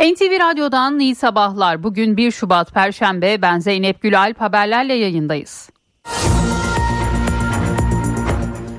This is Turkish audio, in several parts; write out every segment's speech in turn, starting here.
NTV Radyo'dan iyi sabahlar. Bugün 1 Şubat Perşembe. Ben Zeynep Gülalp haberlerle yayındayız.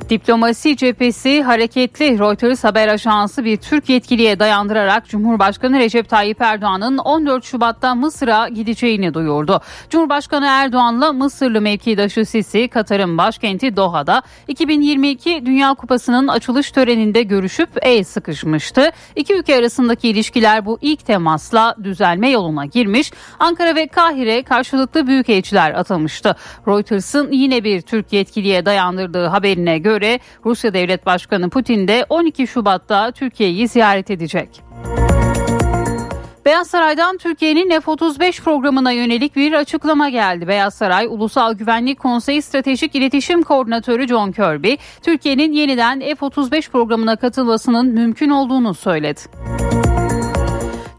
Diplomasi cephesi hareketli Reuters haber ajansı bir Türk yetkiliye dayandırarak Cumhurbaşkanı Recep Tayyip Erdoğan'ın 14 Şubat'ta Mısır'a gideceğini duyurdu. Cumhurbaşkanı Erdoğan'la Mısırlı mevkidaşı Sisi Katar'ın başkenti Doha'da 2022 Dünya Kupası'nın açılış töreninde görüşüp el sıkışmıştı. İki ülke arasındaki ilişkiler bu ilk temasla düzelme yoluna girmiş. Ankara ve Kahire karşılıklı büyükelçiler atamıştı. Reuters'ın yine bir Türk yetkiliye dayandırdığı haberine göre göre Rusya Devlet Başkanı Putin de 12 Şubat'ta Türkiye'yi ziyaret edecek. Beyaz Saray'dan Türkiye'nin F-35 programına yönelik bir açıklama geldi. Beyaz Saray Ulusal Güvenlik Konseyi Stratejik İletişim Koordinatörü John Kirby, Türkiye'nin yeniden F-35 programına katılmasının mümkün olduğunu söyledi.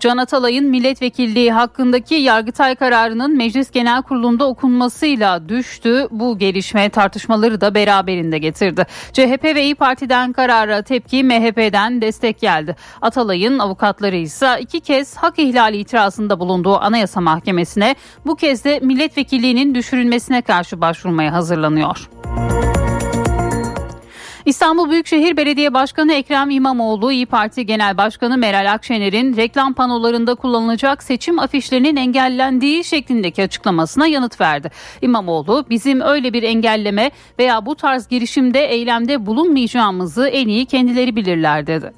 Can Atalay'ın milletvekilliği hakkındaki Yargıtay kararının Meclis Genel Kurulu'nda okunmasıyla düştü. Bu gelişme tartışmaları da beraberinde getirdi. CHP ve İyi Parti'den karara tepki MHP'den destek geldi. Atalay'ın avukatları ise iki kez hak ihlali itirazında bulunduğu Anayasa Mahkemesi'ne bu kez de milletvekilliğinin düşürülmesine karşı başvurmaya hazırlanıyor. İstanbul Büyükşehir Belediye Başkanı Ekrem İmamoğlu, İyi Parti Genel Başkanı Meral Akşener'in reklam panolarında kullanılacak seçim afişlerinin engellendiği şeklindeki açıklamasına yanıt verdi. İmamoğlu, bizim öyle bir engelleme veya bu tarz girişimde eylemde bulunmayacağımızı en iyi kendileri bilirler dedi.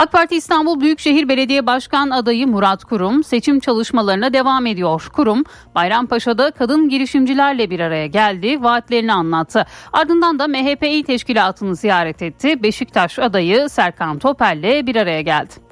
AK Parti İstanbul Büyükşehir Belediye Başkan adayı Murat Kurum seçim çalışmalarına devam ediyor. Kurum Bayrampaşa'da kadın girişimcilerle bir araya geldi, vaatlerini anlattı. Ardından da MHP teşkilatını ziyaret etti. Beşiktaş adayı Serkan Topel'le bir araya geldi.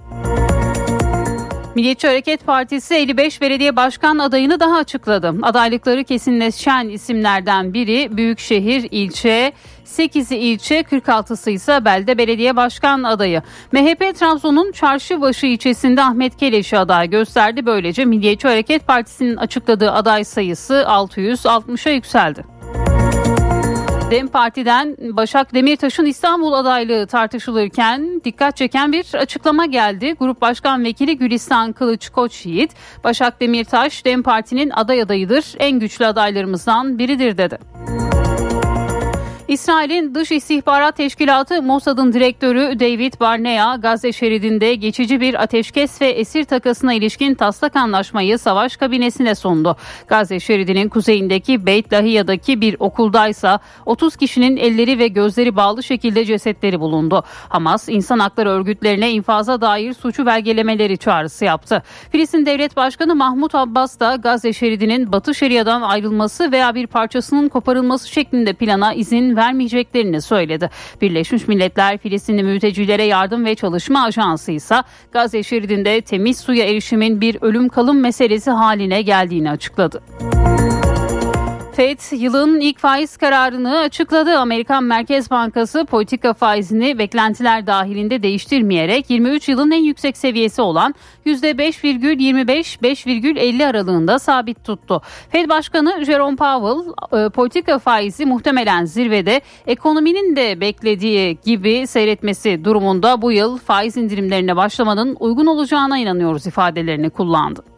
Milliyetçi Hareket Partisi 55 belediye başkan adayını daha açıkladı. Adaylıkları kesinleşen isimlerden biri Büyükşehir ilçe 8'i ilçe 46'sı ise belde belediye başkan adayı. MHP Trabzon'un Çarşıbaşı ilçesinde Ahmet Keleş'i aday gösterdi. Böylece Milliyetçi Hareket Partisi'nin açıkladığı aday sayısı 660'a yükseldi. Dem Parti'den Başak Demirtaş'ın İstanbul adaylığı tartışılırken dikkat çeken bir açıklama geldi. Grup Başkan Vekili Gülistan Kılıç Koç Yiğit, Başak Demirtaş Dem Parti'nin aday adayıdır, en güçlü adaylarımızdan biridir dedi. İsrail'in Dış İstihbarat Teşkilatı Mossad'ın direktörü David Barnea Gazze şeridinde geçici bir ateşkes ve esir takasına ilişkin taslak anlaşmayı savaş kabinesine sundu. Gazze şeridinin kuzeyindeki Beit Lahiya'daki bir okuldaysa 30 kişinin elleri ve gözleri bağlı şekilde cesetleri bulundu. Hamas insan hakları örgütlerine infaza dair suçu belgelemeleri çağrısı yaptı. Filistin Devlet Başkanı Mahmut Abbas da Gazze şeridinin Batı Şeria'dan ayrılması veya bir parçasının koparılması şeklinde plana izin vermeyeceklerini söyledi. Birleşmiş Milletler Filistinli mültecilere yardım ve çalışma ajansı ise Gazze şeridinde temiz suya erişimin bir ölüm kalım meselesi haline geldiğini açıkladı. FED yılın ilk faiz kararını açıkladı. Amerikan Merkez Bankası politika faizini beklentiler dahilinde değiştirmeyerek 23 yılın en yüksek seviyesi olan %5,25-5,50 aralığında sabit tuttu. Fed Başkanı Jerome Powell e, politika faizi muhtemelen zirvede ekonominin de beklediği gibi seyretmesi durumunda bu yıl faiz indirimlerine başlamanın uygun olacağına inanıyoruz ifadelerini kullandı.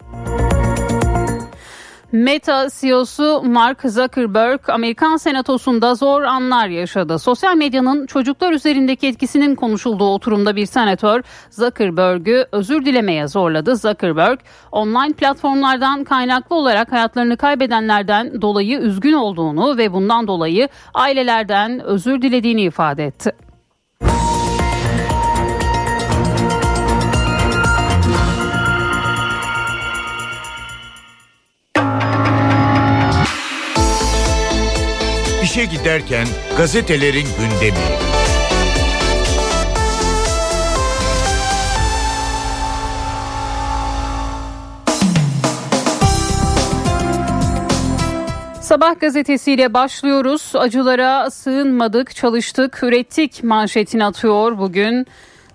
Meta CEO'su Mark Zuckerberg Amerikan Senatosu'nda zor anlar yaşadı. Sosyal medyanın çocuklar üzerindeki etkisinin konuşulduğu oturumda bir senatör Zuckerberg'ü özür dilemeye zorladı. Zuckerberg online platformlardan kaynaklı olarak hayatlarını kaybedenlerden dolayı üzgün olduğunu ve bundan dolayı ailelerden özür dilediğini ifade etti. İşe giderken gazetelerin gündemi. Sabah gazetesiyle başlıyoruz. Acılara sığınmadık, çalıştık, ürettik manşetini atıyor bugün.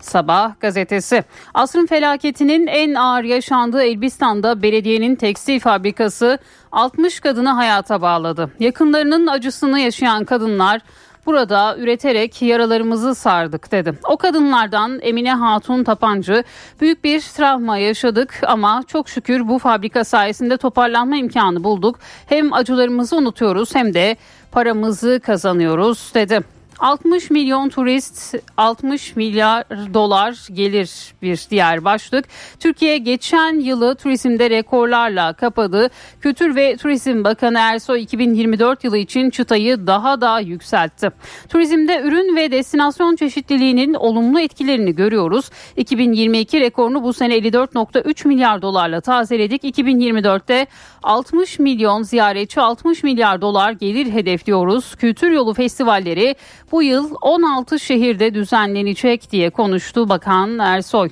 Sabah gazetesi. Asrın felaketinin en ağır yaşandığı Elbistan'da belediyenin tekstil fabrikası 60 kadını hayata bağladı. Yakınlarının acısını yaşayan kadınlar Burada üreterek yaralarımızı sardık dedi. O kadınlardan Emine Hatun Tapancı büyük bir travma yaşadık ama çok şükür bu fabrika sayesinde toparlanma imkanı bulduk. Hem acılarımızı unutuyoruz hem de paramızı kazanıyoruz dedi. 60 milyon turist 60 milyar dolar gelir bir diğer başlık. Türkiye geçen yılı turizmde rekorlarla kapadı. Kültür ve Turizm Bakanı Ersoy 2024 yılı için çıtayı daha da yükseltti. Turizmde ürün ve destinasyon çeşitliliğinin olumlu etkilerini görüyoruz. 2022 rekorunu bu sene 54.3 milyar dolarla tazeledik. 2024'te 60 milyon ziyaretçi 60 milyar dolar gelir hedefliyoruz. Kültür yolu festivalleri bu yıl 16 şehirde düzenlenecek diye konuştu Bakan Ersoy.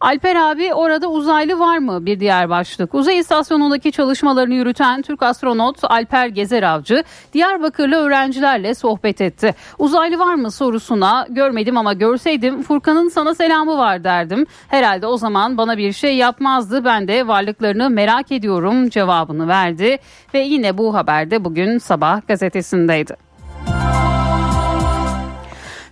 Alper abi orada uzaylı var mı bir diğer başlık. Uzay istasyonundaki çalışmalarını yürüten Türk astronot Alper Gezeravcı Diyarbakırlı öğrencilerle sohbet etti. Uzaylı var mı sorusuna görmedim ama görseydim Furkan'ın sana selamı var derdim. Herhalde o zaman bana bir şey yapmazdı ben de varlıklarını merak ediyorum cevabını verdi. Ve yine bu haberde bugün sabah gazetesindeydi.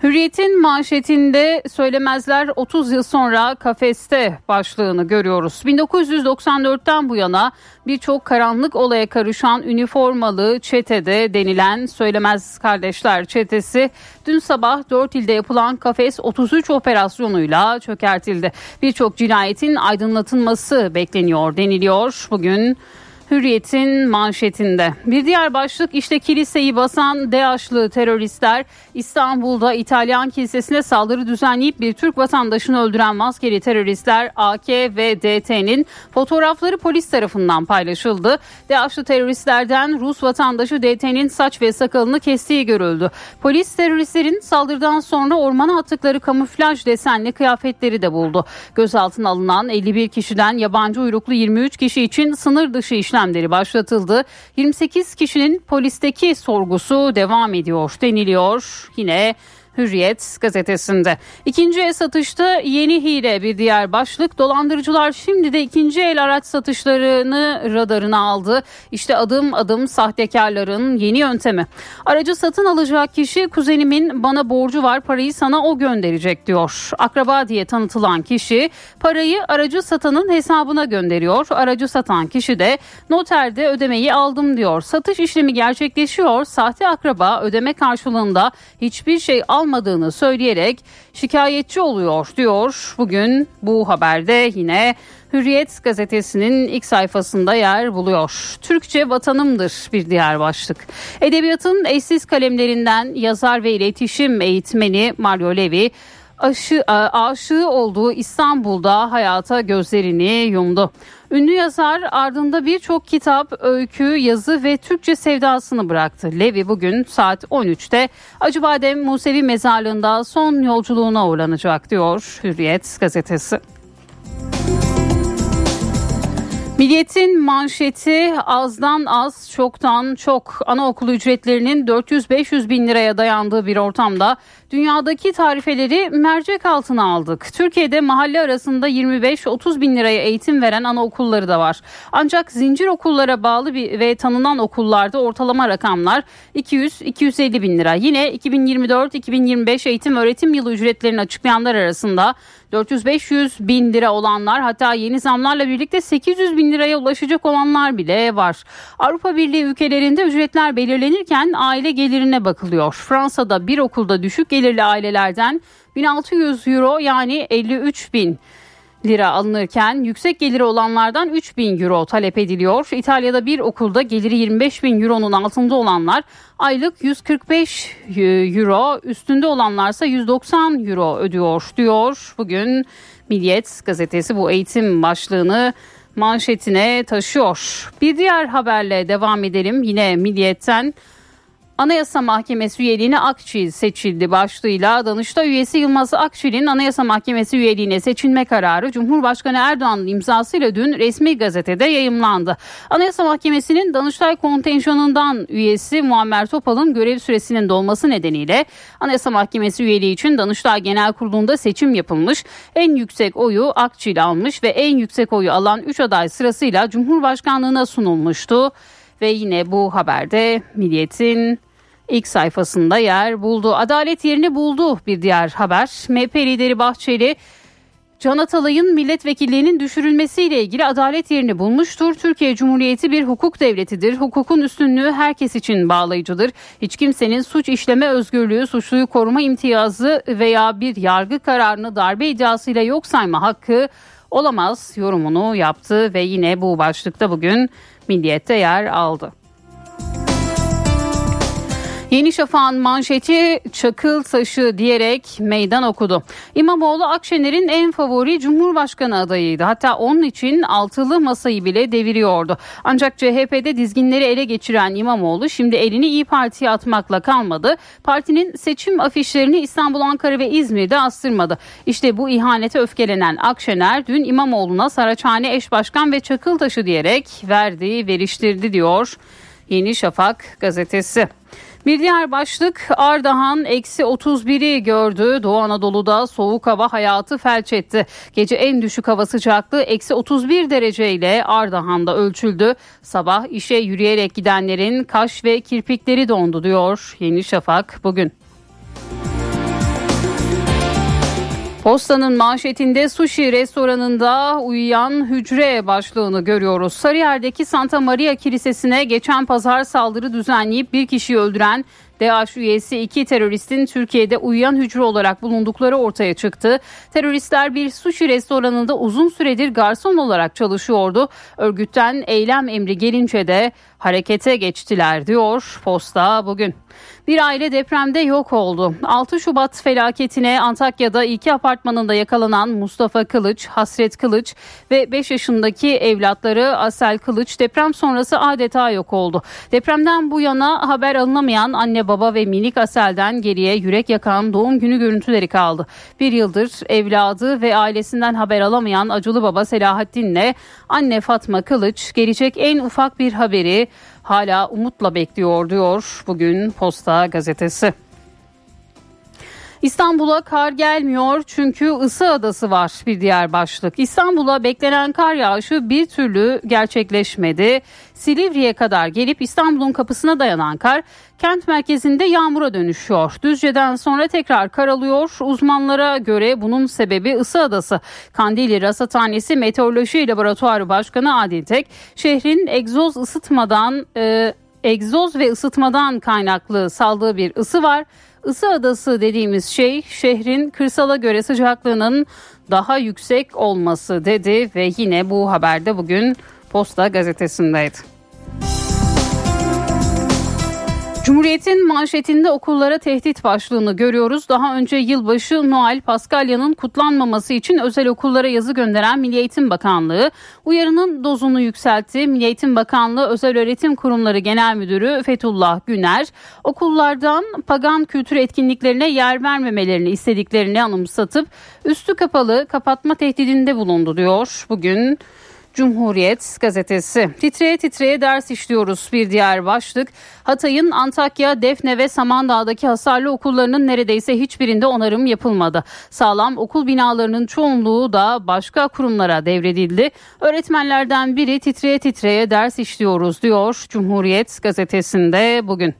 Hürriyet'in manşetinde söylemezler 30 yıl sonra kafeste başlığını görüyoruz. 1994'ten bu yana birçok karanlık olaya karışan üniformalı çetede denilen Söylemez Kardeşler çetesi dün sabah 4 ilde yapılan kafes 33 operasyonuyla çökertildi. Birçok cinayetin aydınlatılması bekleniyor deniliyor. Bugün Hürriyet'in manşetinde. Bir diğer başlık işte kiliseyi basan DAEŞ'lı teröristler İstanbul'da İtalyan kilisesine saldırı düzenleyip bir Türk vatandaşını öldüren maskeli teröristler AK ve DT'nin fotoğrafları polis tarafından paylaşıldı. DAEŞ'lı teröristlerden Rus vatandaşı DT'nin saç ve sakalını kestiği görüldü. Polis teröristlerin saldırıdan sonra ormana attıkları kamuflaj desenli kıyafetleri de buldu. Gözaltına alınan 51 kişiden yabancı uyruklu 23 kişi için sınır dışı işlem işlemleri başlatıldı. 28 kişinin polisteki sorgusu devam ediyor deniliyor. Yine Hürriyet gazetesinde. İkinci el satışta yeni hile bir diğer başlık. Dolandırıcılar şimdi de ikinci el araç satışlarını radarına aldı. İşte adım adım sahtekarların yeni yöntemi. Aracı satın alacak kişi kuzenimin bana borcu var parayı sana o gönderecek diyor. Akraba diye tanıtılan kişi parayı aracı satanın hesabına gönderiyor. Aracı satan kişi de noterde ödemeyi aldım diyor. Satış işlemi gerçekleşiyor. Sahte akraba ödeme karşılığında hiçbir şey almadan almadığını söyleyerek şikayetçi oluyor diyor. Bugün bu haberde yine Hürriyet gazetesinin ilk sayfasında yer buluyor. Türkçe vatanımdır bir diğer başlık. Edebiyatın eşsiz kalemlerinden yazar ve iletişim eğitmeni Mario Levi aşı, aşığı olduğu İstanbul'da hayata gözlerini yumdu. Ünlü yazar ardında birçok kitap, öykü, yazı ve Türkçe sevdasını bıraktı. Levi bugün saat 13'te Acıbadem Musevi Mezarlığı'nda son yolculuğuna uğranacak diyor Hürriyet gazetesi. Milliyetin manşeti azdan az çoktan çok anaokulu ücretlerinin 400-500 bin liraya dayandığı bir ortamda dünyadaki tarifeleri mercek altına aldık. Türkiye'de mahalle arasında 25-30 bin liraya eğitim veren anaokulları da var. Ancak zincir okullara bağlı bir ve tanınan okullarda ortalama rakamlar 200-250 bin lira. Yine 2024-2025 eğitim öğretim yılı ücretlerini açıklayanlar arasında 400-500 bin lira olanlar hatta yeni zamlarla birlikte 800 bin liraya ulaşacak olanlar bile var. Avrupa Birliği ülkelerinde ücretler belirlenirken aile gelirine bakılıyor. Fransa'da bir okulda düşük gelirli ailelerden 1600 euro yani 53 bin lira alınırken yüksek geliri olanlardan 3 bin euro talep ediliyor. İtalya'da bir okulda geliri 25 bin euronun altında olanlar aylık 145 euro üstünde olanlarsa 190 euro ödüyor diyor. Bugün Milliyet gazetesi bu eğitim başlığını manşetine taşıyor. Bir diğer haberle devam edelim yine Milliyet'ten. Anayasa Mahkemesi üyeliğine Akçil seçildi başlığıyla Danıştay üyesi Yılmaz Akçil'in Anayasa Mahkemesi üyeliğine seçilme kararı Cumhurbaşkanı Erdoğan'ın imzasıyla dün resmi gazetede yayımlandı. Anayasa Mahkemesi'nin Danıştay kontenjanından üyesi Muammer Topal'ın görev süresinin dolması nedeniyle Anayasa Mahkemesi üyeliği için Danıştay Genel Kurulu'nda seçim yapılmış. En yüksek oyu Akçil almış ve en yüksek oyu alan 3 aday sırasıyla Cumhurbaşkanlığına sunulmuştu. Ve yine bu haberde Milliyet'in ilk sayfasında yer buldu. Adalet yerini buldu bir diğer haber. MHP lideri Bahçeli Can Atalay'ın milletvekilliğinin düşürülmesiyle ilgili adalet yerini bulmuştur. Türkiye Cumhuriyeti bir hukuk devletidir. Hukukun üstünlüğü herkes için bağlayıcıdır. Hiç kimsenin suç işleme özgürlüğü, suçluyu koruma imtiyazı veya bir yargı kararını darbe iddiasıyla yok sayma hakkı olamaz yorumunu yaptı ve yine bu başlıkta bugün Milliyet'te yer aldı. Yeni Şafak'ın manşeti çakıl taşı diyerek meydan okudu. İmamoğlu Akşener'in en favori Cumhurbaşkanı adayıydı. Hatta onun için altılı masayı bile deviriyordu. Ancak CHP'de dizginleri ele geçiren İmamoğlu şimdi elini İyi Parti'ye atmakla kalmadı. Partinin seçim afişlerini İstanbul, Ankara ve İzmir'de astırmadı. İşte bu ihanete öfkelenen Akşener dün İmamoğlu'na Saraçhane eş başkan ve çakıl taşı diyerek verdiği veriştirdi diyor Yeni Şafak gazetesi. Bir diğer başlık Ardahan eksi 31'i gördü. Doğu Anadolu'da soğuk hava hayatı felç etti. Gece en düşük hava sıcaklığı eksi 31 dereceyle Ardahan'da ölçüldü. Sabah işe yürüyerek gidenlerin kaş ve kirpikleri dondu diyor Yeni Şafak bugün. Postanın manşetinde sushi restoranında uyuyan hücre başlığını görüyoruz. Sarıyer'deki Santa Maria Kilisesi'ne geçen pazar saldırı düzenleyip bir kişiyi öldüren DAEŞ üyesi iki teröristin Türkiye'de uyuyan hücre olarak bulundukları ortaya çıktı. Teröristler bir sushi restoranında uzun süredir garson olarak çalışıyordu. Örgütten eylem emri gelince de harekete geçtiler diyor Posta bugün. Bir aile depremde yok oldu. 6 Şubat felaketine Antakya'da iki apartmanında yakalanan Mustafa Kılıç, Hasret Kılıç ve 5 yaşındaki evlatları Asel Kılıç deprem sonrası adeta yok oldu. Depremden bu yana haber alınamayan anne baba ve minik Asel'den geriye yürek yakan doğum günü görüntüleri kaldı. Bir yıldır evladı ve ailesinden haber alamayan acılı baba Selahattin'le anne Fatma Kılıç gelecek en ufak bir haberi hala umutla bekliyor diyor bugün Posta gazetesi. İstanbul'a kar gelmiyor çünkü ısı adası var bir diğer başlık. İstanbul'a beklenen kar yağışı bir türlü gerçekleşmedi. Silivri'ye kadar gelip İstanbul'un kapısına dayanan kar kent merkezinde yağmura dönüşüyor. Düzce'den sonra tekrar kar alıyor. Uzmanlara göre bunun sebebi ısı adası. Kandili Rasathanesi Meteoroloji Laboratuvarı Başkanı Adil Tek şehrin egzoz ısıtmadan e, egzoz ve ısıtmadan kaynaklı saldığı bir ısı var. Isı adası dediğimiz şey şehrin kırsala göre sıcaklığının daha yüksek olması dedi ve yine bu haberde bugün Posta gazetesindeydi. Cumhuriyet'in manşetinde okullara tehdit başlığını görüyoruz. Daha önce yılbaşı Noel Paskalya'nın kutlanmaması için özel okullara yazı gönderen Milli Eğitim Bakanlığı uyarının dozunu yükseltti. Milli Eğitim Bakanlığı Özel Öğretim Kurumları Genel Müdürü Fethullah Güner okullardan pagan kültür etkinliklerine yer vermemelerini istediklerini anımsatıp üstü kapalı kapatma tehdidinde bulundu diyor. Bugün Cumhuriyet gazetesi. Titreye titreye ders işliyoruz bir diğer başlık. Hatay'ın Antakya, Defne ve Samandağ'daki hasarlı okullarının neredeyse hiçbirinde onarım yapılmadı. Sağlam okul binalarının çoğunluğu da başka kurumlara devredildi. Öğretmenlerden biri titreye titreye ders işliyoruz diyor Cumhuriyet gazetesinde bugün.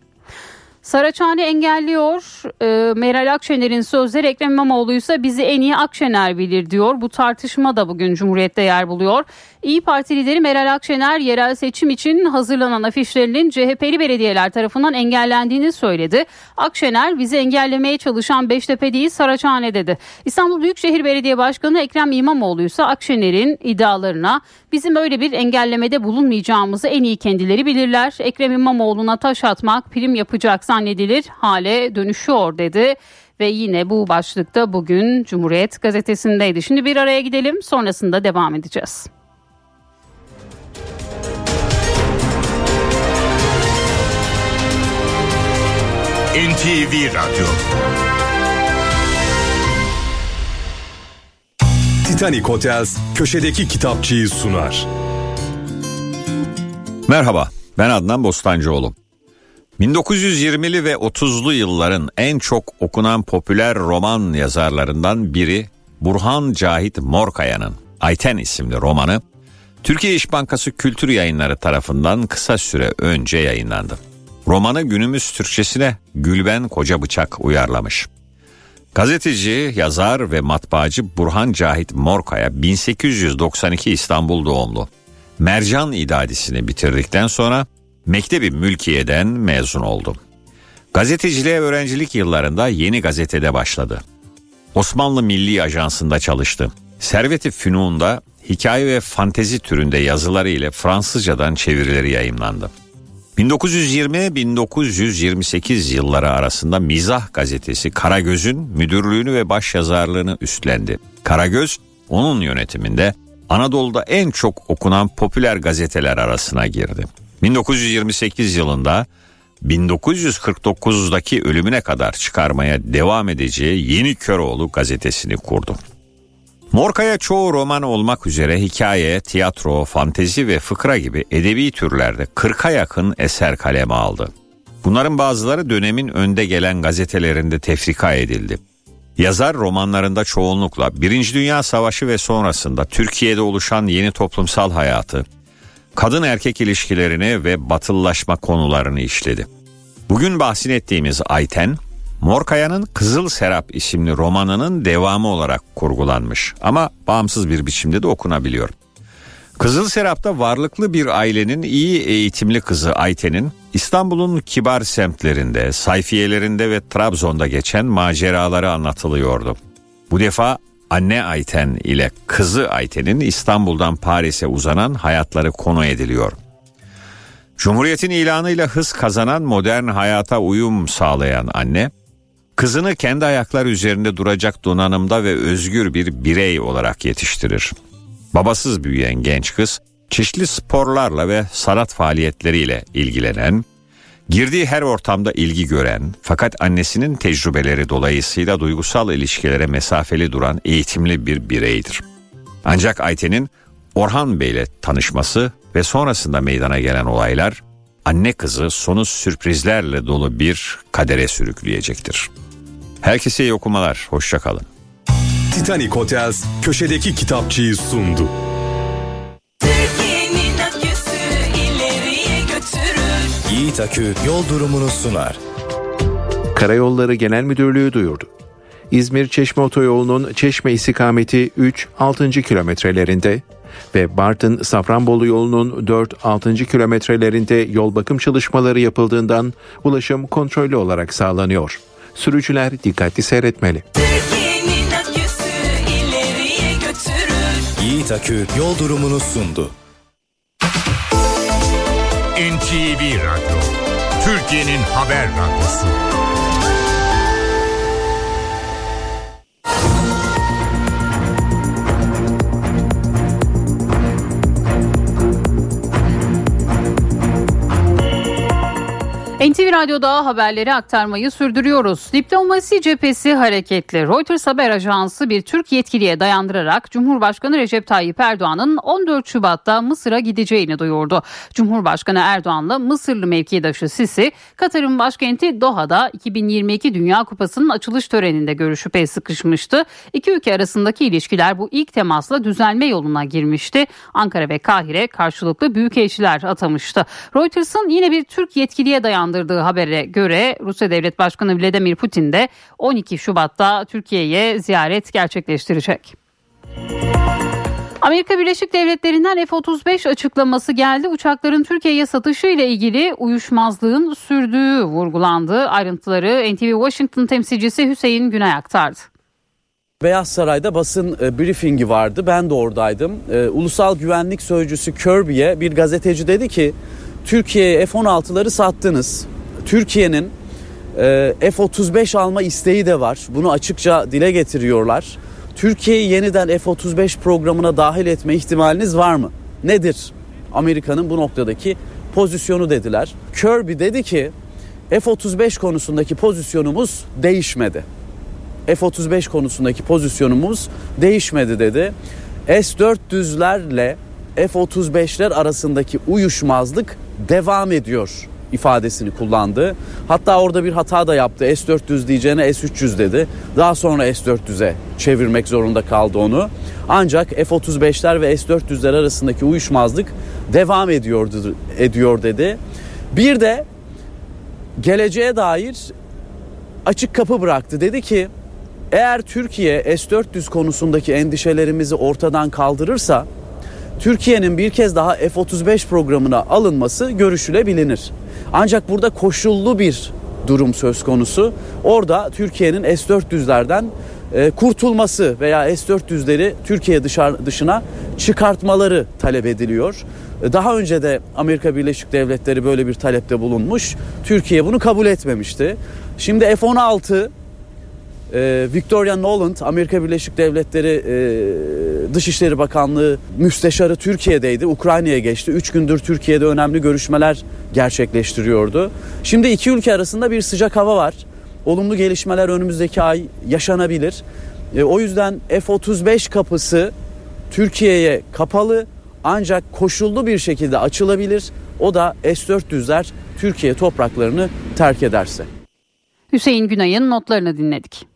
Saraçhane engelliyor. E, Meral Akşener'in sözleri Ekrem İmamoğlu ise bizi en iyi Akşener bilir diyor. Bu tartışma da bugün Cumhuriyet'te yer buluyor. İyi Parti lideri Meral Akşener yerel seçim için hazırlanan afişlerinin CHP'li belediyeler tarafından engellendiğini söyledi. Akşener bizi engellemeye çalışan Beştepe değil Saraçhane dedi. İstanbul Büyükşehir Belediye Başkanı Ekrem İmamoğlu ise Akşener'in iddialarına bizim öyle bir engellemede bulunmayacağımızı en iyi kendileri bilirler. Ekrem İmamoğlu'na taş atmak prim yapacak zannedilir hale dönüşüyor dedi ve yine bu başlıkta bugün Cumhuriyet gazetesindeydi. Şimdi bir araya gidelim sonrasında devam edeceğiz. NTV Radyo Titanic Hotels köşedeki kitapçıyı sunar. Merhaba, ben Adnan Bostancıoğlu. 1920'li ve 30'lu yılların en çok okunan popüler roman yazarlarından biri Burhan Cahit Morkaya'nın Ayten isimli romanı Türkiye İş Bankası Kültür Yayınları tarafından kısa süre önce yayınlandı. Romanı günümüz Türkçesine Gülben Koca Bıçak uyarlamış. Gazeteci, yazar ve matbaacı Burhan Cahit Morkaya 1892 İstanbul doğumlu. Mercan idadisini bitirdikten sonra Mektebi Mülkiye'den mezun oldu. Gazeteciliğe öğrencilik yıllarında Yeni Gazete'de başladı. Osmanlı Milli Ajansı'nda çalıştı. Servet-i Fünun'da hikaye ve fantezi türünde yazıları ile Fransızcadan çevirileri yayımlandı. 1920-1928 yılları arasında Mizah gazetesi Karagöz'ün müdürlüğünü ve başyazarlığını üstlendi. Karagöz onun yönetiminde Anadolu'da en çok okunan popüler gazeteler arasına girdi. 1928 yılında 1949'daki ölümüne kadar çıkarmaya devam edeceği Yeni Köroğlu gazetesini kurdu. Morkaya çoğu roman olmak üzere hikaye, tiyatro, fantezi ve fıkra gibi edebi türlerde 40'a yakın eser kaleme aldı. Bunların bazıları dönemin önde gelen gazetelerinde tefrika edildi. Yazar romanlarında çoğunlukla Birinci Dünya Savaşı ve sonrasında Türkiye'de oluşan yeni toplumsal hayatı, kadın erkek ilişkilerini ve batıllaşma konularını işledi. Bugün bahsin ettiğimiz Ayten, Morkaya'nın Kızıl Serap isimli romanının devamı olarak kurgulanmış ama bağımsız bir biçimde de okunabiliyor. Kızıl Serap'ta varlıklı bir ailenin iyi eğitimli kızı Ayten'in İstanbul'un kibar semtlerinde, sayfiyelerinde ve Trabzon'da geçen maceraları anlatılıyordu. Bu defa anne Ayten ile kızı Ayten'in İstanbul'dan Paris'e uzanan hayatları konu ediliyor. Cumhuriyetin ilanıyla hız kazanan modern hayata uyum sağlayan anne, kızını kendi ayakları üzerinde duracak donanımda ve özgür bir birey olarak yetiştirir. Babasız büyüyen genç kız, çeşitli sporlarla ve sanat faaliyetleriyle ilgilenen, girdiği her ortamda ilgi gören fakat annesinin tecrübeleri dolayısıyla duygusal ilişkilere mesafeli duran eğitimli bir bireydir. Ancak Ayten'in Orhan Bey ile tanışması ve sonrasında meydana gelen olaylar anne kızı sonu sürprizlerle dolu bir kadere sürükleyecektir. Herkese iyi okumalar, hoşçakalın. Titanic Hotels köşedeki kitapçıyı sundu. Yiğit Akü yol durumunu sunar. Karayolları Genel Müdürlüğü duyurdu. İzmir Çeşme Otoyolu'nun Çeşme istikameti 3-6. kilometrelerinde ve Bartın Safranbolu yolunun 4-6. kilometrelerinde yol bakım çalışmaları yapıldığından ulaşım kontrollü olarak sağlanıyor. Sürücüler dikkatli seyretmeli. Yiğit Akü yol durumunu sundu. NTV Radyo, Türkiye'nin haber radyosu. NTV Radyo'da haberleri aktarmayı sürdürüyoruz. Diplomasi cephesi hareketli. Reuters haber ajansı bir Türk yetkiliye dayandırarak Cumhurbaşkanı Recep Tayyip Erdoğan'ın 14 Şubat'ta Mısır'a gideceğini duyurdu. Cumhurbaşkanı Erdoğan'la Mısırlı mevkidaşı Sisi, Katar'ın başkenti Doha'da 2022 Dünya Kupası'nın açılış töreninde görüşüp el sıkışmıştı. İki ülke arasındaki ilişkiler bu ilk temasla düzelme yoluna girmişti. Ankara ve Kahire karşılıklı büyükelçiler atamıştı. Reuters'ın yine bir Türk yetkiliye dayandırdığı habere göre Rusya Devlet Başkanı Vladimir Putin de 12 Şubat'ta Türkiye'ye ziyaret gerçekleştirecek. Amerika Birleşik Devletleri'nden F-35 açıklaması geldi. Uçakların Türkiye'ye satışı ile ilgili uyuşmazlığın sürdüğü vurgulandı. Ayrıntıları NTV Washington temsilcisi Hüseyin Günay aktardı. Beyaz Saray'da basın e, briefingi vardı. Ben de oradaydım. E, Ulusal Güvenlik Sözcüsü Kirby'ye bir gazeteci dedi ki Türkiye'ye F-16'ları sattınız. Türkiye'nin e, F-35 alma isteği de var. Bunu açıkça dile getiriyorlar. Türkiye'yi yeniden F-35 programına dahil etme ihtimaliniz var mı? Nedir Amerika'nın bu noktadaki pozisyonu dediler. Kirby dedi ki F-35 konusundaki pozisyonumuz değişmedi. F-35 konusundaki pozisyonumuz değişmedi dedi. S-400'lerle F-35'ler arasındaki uyuşmazlık devam ediyor ifadesini kullandı. Hatta orada bir hata da yaptı. S-400 diyeceğine S-300 dedi. Daha sonra S-400'e çevirmek zorunda kaldı onu. Ancak F-35'ler ve S-400'ler arasındaki uyuşmazlık devam ediyordu, ediyor dedi. Bir de geleceğe dair açık kapı bıraktı. Dedi ki eğer Türkiye S-400 konusundaki endişelerimizi ortadan kaldırırsa Türkiye'nin bir kez daha F-35 programına alınması görüşülebilir. Ancak burada koşullu bir durum söz konusu. Orada Türkiye'nin S-400'lerden e, kurtulması veya S-400'leri Türkiye dışına çıkartmaları talep ediliyor. E, Daha önce de Amerika Birleşik Devletleri böyle bir talepte bulunmuş. Türkiye bunu kabul etmemişti. Şimdi F-16 ee, Victoria Noland Amerika Birleşik Devletleri e, Dışişleri Bakanlığı müsteşarı Türkiye'deydi. Ukrayna'ya geçti. Üç gündür Türkiye'de önemli görüşmeler gerçekleştiriyordu. Şimdi iki ülke arasında bir sıcak hava var. Olumlu gelişmeler önümüzdeki ay yaşanabilir. E, o yüzden F-35 kapısı Türkiye'ye kapalı ancak koşullu bir şekilde açılabilir. O da S-400'ler Türkiye topraklarını terk ederse. Hüseyin Günay'ın notlarını dinledik.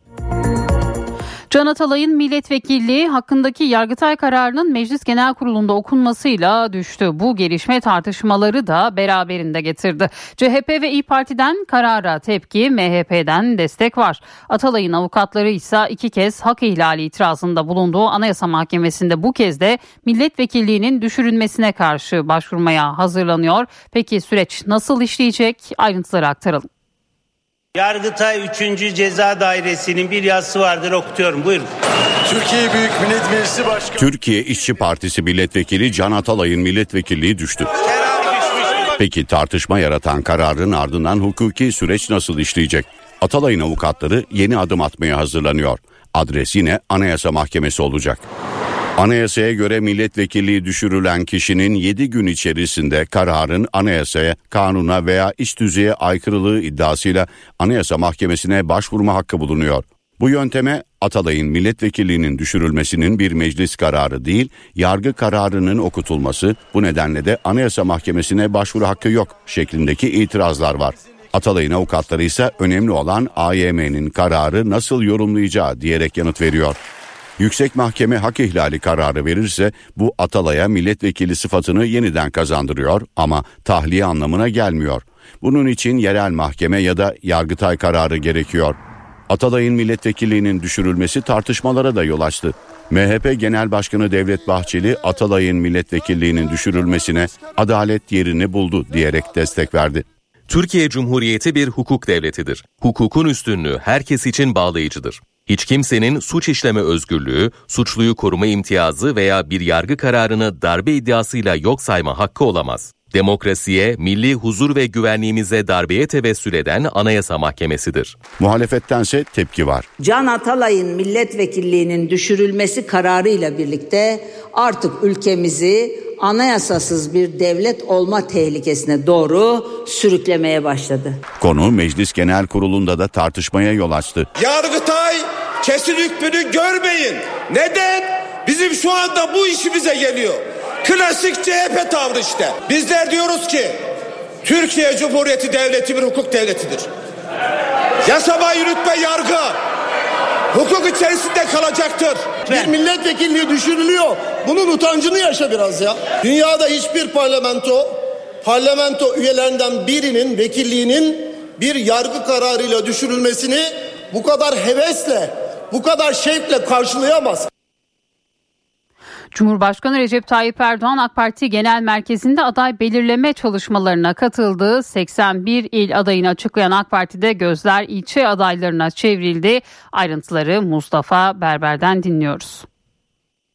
Can Atalay'ın milletvekilliği hakkındaki Yargıtay kararının Meclis Genel Kurulu'nda okunmasıyla düştü. Bu gelişme tartışmaları da beraberinde getirdi. CHP ve İyi Parti'den karara tepki, MHP'den destek var. Atalay'ın avukatları ise iki kez hak ihlali itirazında bulunduğu Anayasa Mahkemesi'nde bu kez de milletvekilliğinin düşürülmesine karşı başvurmaya hazırlanıyor. Peki süreç nasıl işleyecek? Ayrıntıları aktaralım. Yargıtay 3. Ceza Dairesi'nin bir yazısı vardır okutuyorum buyurun. Türkiye Büyük Millet Meclisi Başkanı Türkiye İşçi Partisi milletvekili Can Atalay'ın milletvekilliği düştü. Peki tartışma yaratan kararın ardından hukuki süreç nasıl işleyecek? Atalay'ın avukatları yeni adım atmaya hazırlanıyor. Adres yine Anayasa Mahkemesi olacak. Anayasaya göre milletvekilliği düşürülen kişinin 7 gün içerisinde kararın anayasaya, kanuna veya iç düzeye aykırılığı iddiasıyla Anayasa Mahkemesi'ne başvurma hakkı bulunuyor. Bu yönteme Atalay'ın milletvekilliğinin düşürülmesinin bir meclis kararı değil, yargı kararının okutulması, bu nedenle de Anayasa Mahkemesi'ne başvuru hakkı yok şeklindeki itirazlar var. Atalay'ın avukatları ise önemli olan AYM'nin kararı nasıl yorumlayacağı diyerek yanıt veriyor. Yüksek Mahkeme hak ihlali kararı verirse bu Atalay'a milletvekili sıfatını yeniden kazandırıyor ama tahliye anlamına gelmiyor. Bunun için yerel mahkeme ya da yargıtay kararı gerekiyor. Atalay'ın milletvekilliğinin düşürülmesi tartışmalara da yol açtı. MHP Genel Başkanı Devlet Bahçeli Atalay'ın milletvekilliğinin düşürülmesine adalet yerini buldu diyerek destek verdi. Türkiye Cumhuriyeti bir hukuk devletidir. Hukukun üstünlüğü herkes için bağlayıcıdır. Hiç kimsenin suç işleme özgürlüğü, suçluyu koruma imtiyazı veya bir yargı kararını darbe iddiasıyla yok sayma hakkı olamaz. Demokrasiye, milli huzur ve güvenliğimize darbeye tevessül eden Anayasa Mahkemesidir. Muhalefettense tepki var. Can Atalay'ın milletvekilliğinin düşürülmesi kararıyla birlikte artık ülkemizi anayasasız bir devlet olma tehlikesine doğru sürüklemeye başladı. Konu Meclis Genel Kurulu'nda da tartışmaya yol açtı. Yargıtay kesin hükmünü görmeyin. Neden? Bizim şu anda bu işimize geliyor. Klasik CHP tavrı işte. Bizler diyoruz ki Türkiye Cumhuriyeti Devleti bir hukuk devletidir. Yasama, yürütme, yargı hukuk içerisinde kalacaktır. Bir milletvekilliği düşürülüyor. Bunun utancını yaşa biraz ya. Dünyada hiçbir parlamento, parlamento üyelerinden birinin vekilliğinin bir yargı kararıyla düşürülmesini bu kadar hevesle, bu kadar şevkle karşılayamaz. Cumhurbaşkanı Recep Tayyip Erdoğan AK Parti Genel Merkezi'nde aday belirleme çalışmalarına katıldı. 81 il adayını açıklayan AK Parti'de gözler ilçe adaylarına çevrildi. Ayrıntıları Mustafa Berber'den dinliyoruz.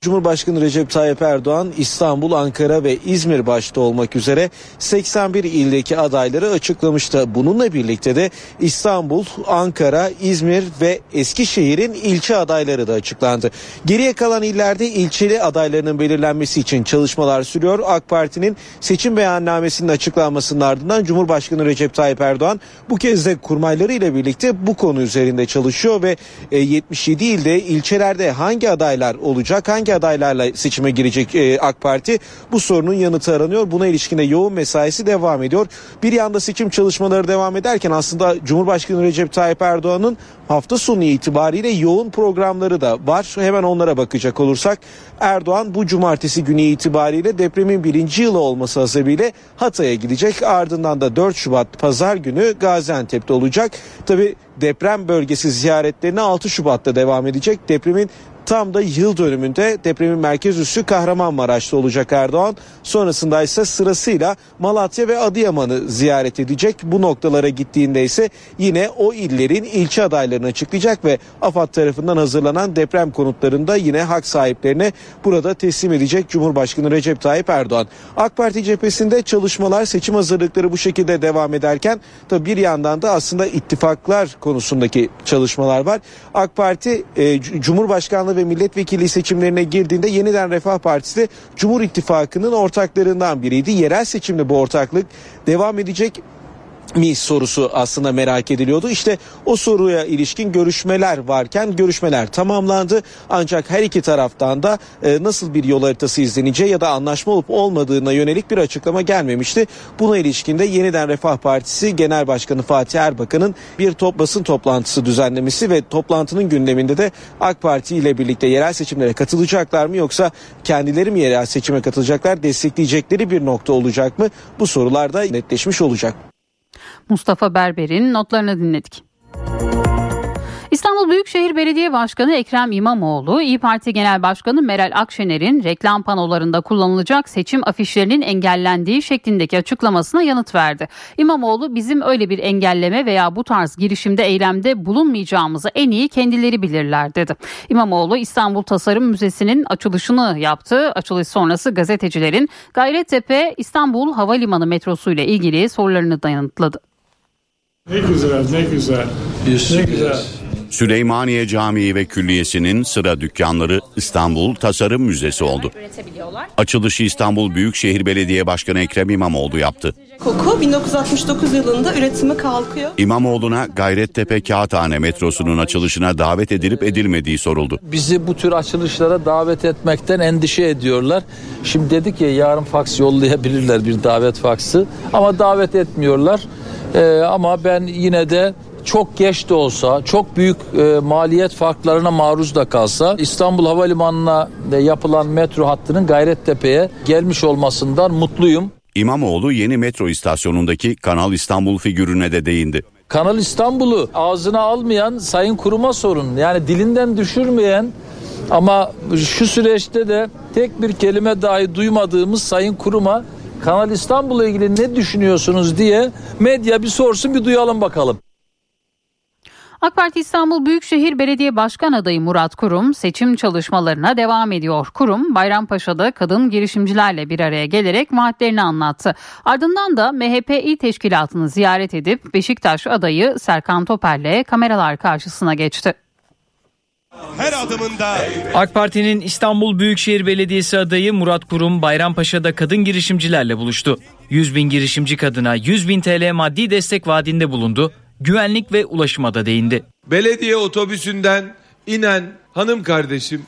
Cumhurbaşkanı Recep Tayyip Erdoğan İstanbul, Ankara ve İzmir başta olmak üzere 81 ildeki adayları açıklamıştı. Bununla birlikte de İstanbul, Ankara, İzmir ve Eskişehir'in ilçe adayları da açıklandı. Geriye kalan illerde ilçeli adaylarının belirlenmesi için çalışmalar sürüyor. AK Parti'nin seçim beyannamesinin açıklanmasının ardından Cumhurbaşkanı Recep Tayyip Erdoğan bu kez de kurmayları ile birlikte bu konu üzerinde çalışıyor ve e, 77 ilde ilçelerde hangi adaylar olacak, hangi hangi adaylarla seçime girecek e, AK Parti? Bu sorunun yanıtı aranıyor. Buna ilişkin de yoğun mesaisi devam ediyor. Bir yanda seçim çalışmaları devam ederken aslında Cumhurbaşkanı Recep Tayyip Erdoğan'ın hafta sonu itibariyle yoğun programları da var. Hemen onlara bakacak olursak Erdoğan bu cumartesi günü itibariyle depremin birinci yılı olması hasebiyle Hatay'a gidecek. Ardından da 4 Şubat pazar günü Gaziantep'te olacak. Tabi deprem bölgesi ziyaretlerine 6 Şubat'ta devam edecek. Depremin Tam da yıl dönümünde depremin merkez üssü Kahramanmaraş'ta olacak Erdoğan. Sonrasında ise sırasıyla Malatya ve Adıyaman'ı ziyaret edecek. Bu noktalara gittiğinde ise yine o illerin ilçe adaylarını açıklayacak ve AFAD tarafından hazırlanan deprem konutlarında yine hak sahiplerine burada teslim edecek Cumhurbaşkanı Recep Tayyip Erdoğan. AK Parti cephesinde çalışmalar, seçim hazırlıkları bu şekilde devam ederken tabi bir yandan da aslında ittifaklar konusundaki çalışmalar var. AK Parti e, Cumhurbaşkanlığı ve milletvekili seçimlerine girdiğinde yeniden Refah Partisi de Cumhur İttifakı'nın ortaklarından biriydi. Yerel seçimde bu ortaklık devam edecek mi sorusu aslında merak ediliyordu. İşte o soruya ilişkin görüşmeler varken görüşmeler tamamlandı. Ancak her iki taraftan da e, nasıl bir yol haritası izleneceği ya da anlaşma olup olmadığına yönelik bir açıklama gelmemişti. Buna ilişkin de yeniden Refah Partisi Genel Başkanı Fatih Erbakan'ın bir top basın toplantısı düzenlemesi ve toplantının gündeminde de AK Parti ile birlikte yerel seçimlere katılacaklar mı yoksa kendileri mi yerel seçime katılacaklar destekleyecekleri bir nokta olacak mı? Bu sorular da netleşmiş olacak. Mustafa Berber'in notlarını dinledik. İstanbul Büyükşehir Belediye Başkanı Ekrem İmamoğlu, İyi Parti Genel Başkanı Meral Akşener'in reklam panolarında kullanılacak seçim afişlerinin engellendiği şeklindeki açıklamasına yanıt verdi. İmamoğlu bizim öyle bir engelleme veya bu tarz girişimde eylemde bulunmayacağımızı en iyi kendileri bilirler dedi. İmamoğlu İstanbul Tasarım Müzesi'nin açılışını yaptı. Açılış sonrası gazetecilerin Gayrettepe İstanbul Havalimanı metrosu ile ilgili sorularını da yanıtladı. Ne güzel, ne güzel. Ne güzel. Süleymaniye Camii ve Külliyesi'nin sıra dükkanları İstanbul Tasarım Müzesi oldu. Açılışı İstanbul Büyükşehir Belediye Başkanı Ekrem İmamoğlu yaptı. Koku 1969 yılında üretimi kalkıyor. İmamoğlu'na Gayrettepe Kağıthane metrosunun açılışına davet edilip edilmediği soruldu. Bizi bu tür açılışlara davet etmekten endişe ediyorlar. Şimdi dedik ya yarın faks yollayabilirler bir davet faksı ama davet etmiyorlar. Ee, ama ben yine de çok geç de olsa, çok büyük e, maliyet farklarına maruz da kalsa İstanbul Havalimanı'na de yapılan metro hattının Gayrettepe'ye gelmiş olmasından mutluyum. İmamoğlu yeni metro istasyonundaki Kanal İstanbul figürüne de değindi. Kanal İstanbul'u ağzına almayan Sayın Kurum'a sorun. Yani dilinden düşürmeyen ama şu süreçte de tek bir kelime dahi duymadığımız Sayın Kurum'a Kanal İstanbul'la ilgili ne düşünüyorsunuz diye medya bir sorsun bir duyalım bakalım. AK Parti İstanbul Büyükşehir Belediye Başkan adayı Murat Kurum seçim çalışmalarına devam ediyor. Kurum Bayrampaşa'da kadın girişimcilerle bir araya gelerek vaatlerini anlattı. Ardından da MHP İl Teşkilatı'nı ziyaret edip Beşiktaş adayı Serkan Toper'le kameralar karşısına geçti. Her adımında AK Parti'nin İstanbul Büyükşehir Belediyesi adayı Murat Kurum Bayrampaşa'da kadın girişimcilerle buluştu. 100 bin girişimci kadına 100 bin TL maddi destek vaadinde bulundu. Güvenlik ve ulaşıma da değindi. belediye otobüsünden inen hanım kardeşim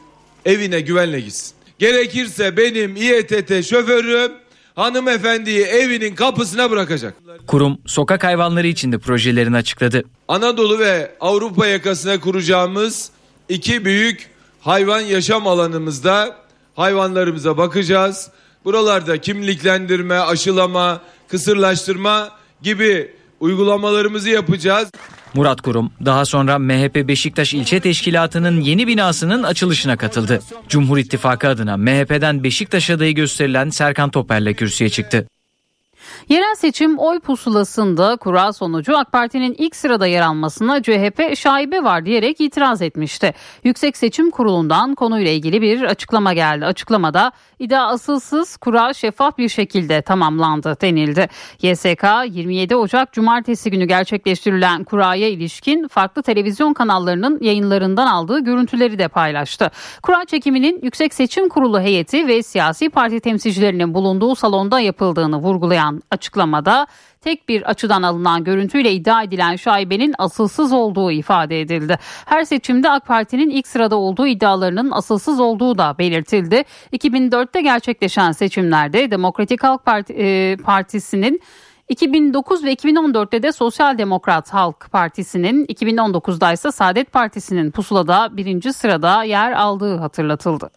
evine güvenle gitsin. Gerekirse benim İETT şoförüm hanımefendiyi evinin kapısına bırakacak. Kurum sokak hayvanları için de projelerini açıkladı. Anadolu ve Avrupa yakasına kuracağımız iki büyük hayvan yaşam alanımızda hayvanlarımıza bakacağız. Buralarda kimliklendirme, aşılama, kısırlaştırma gibi uygulamalarımızı yapacağız. Murat Kurum daha sonra MHP Beşiktaş İlçe Teşkilatı'nın yeni binasının açılışına katıldı. Cumhur İttifakı adına MHP'den Beşiktaş adayı gösterilen Serkan Toper'le kürsüye çıktı. Yerel seçim oy pusulasında kura sonucu AK Parti'nin ilk sırada yer almasına CHP şaibe var diyerek itiraz etmişti. Yüksek Seçim Kurulu'ndan konuyla ilgili bir açıklama geldi. Açıklamada iddia asılsız kura şeffaf bir şekilde tamamlandı denildi. YSK 27 Ocak Cumartesi günü gerçekleştirilen kuraya ilişkin farklı televizyon kanallarının yayınlarından aldığı görüntüleri de paylaştı. Kura çekiminin Yüksek Seçim Kurulu heyeti ve siyasi parti temsilcilerinin bulunduğu salonda yapıldığını vurgulayan açıklamada tek bir açıdan alınan görüntüyle iddia edilen şaibenin asılsız olduğu ifade edildi. Her seçimde AK Parti'nin ilk sırada olduğu iddialarının asılsız olduğu da belirtildi. 2004'te gerçekleşen seçimlerde Demokratik Halk Parti, e, Partisi'nin 2009 ve 2014'te de Sosyal Demokrat Halk Partisi'nin 2019'da ise Saadet Partisi'nin pusulada birinci sırada yer aldığı hatırlatıldı.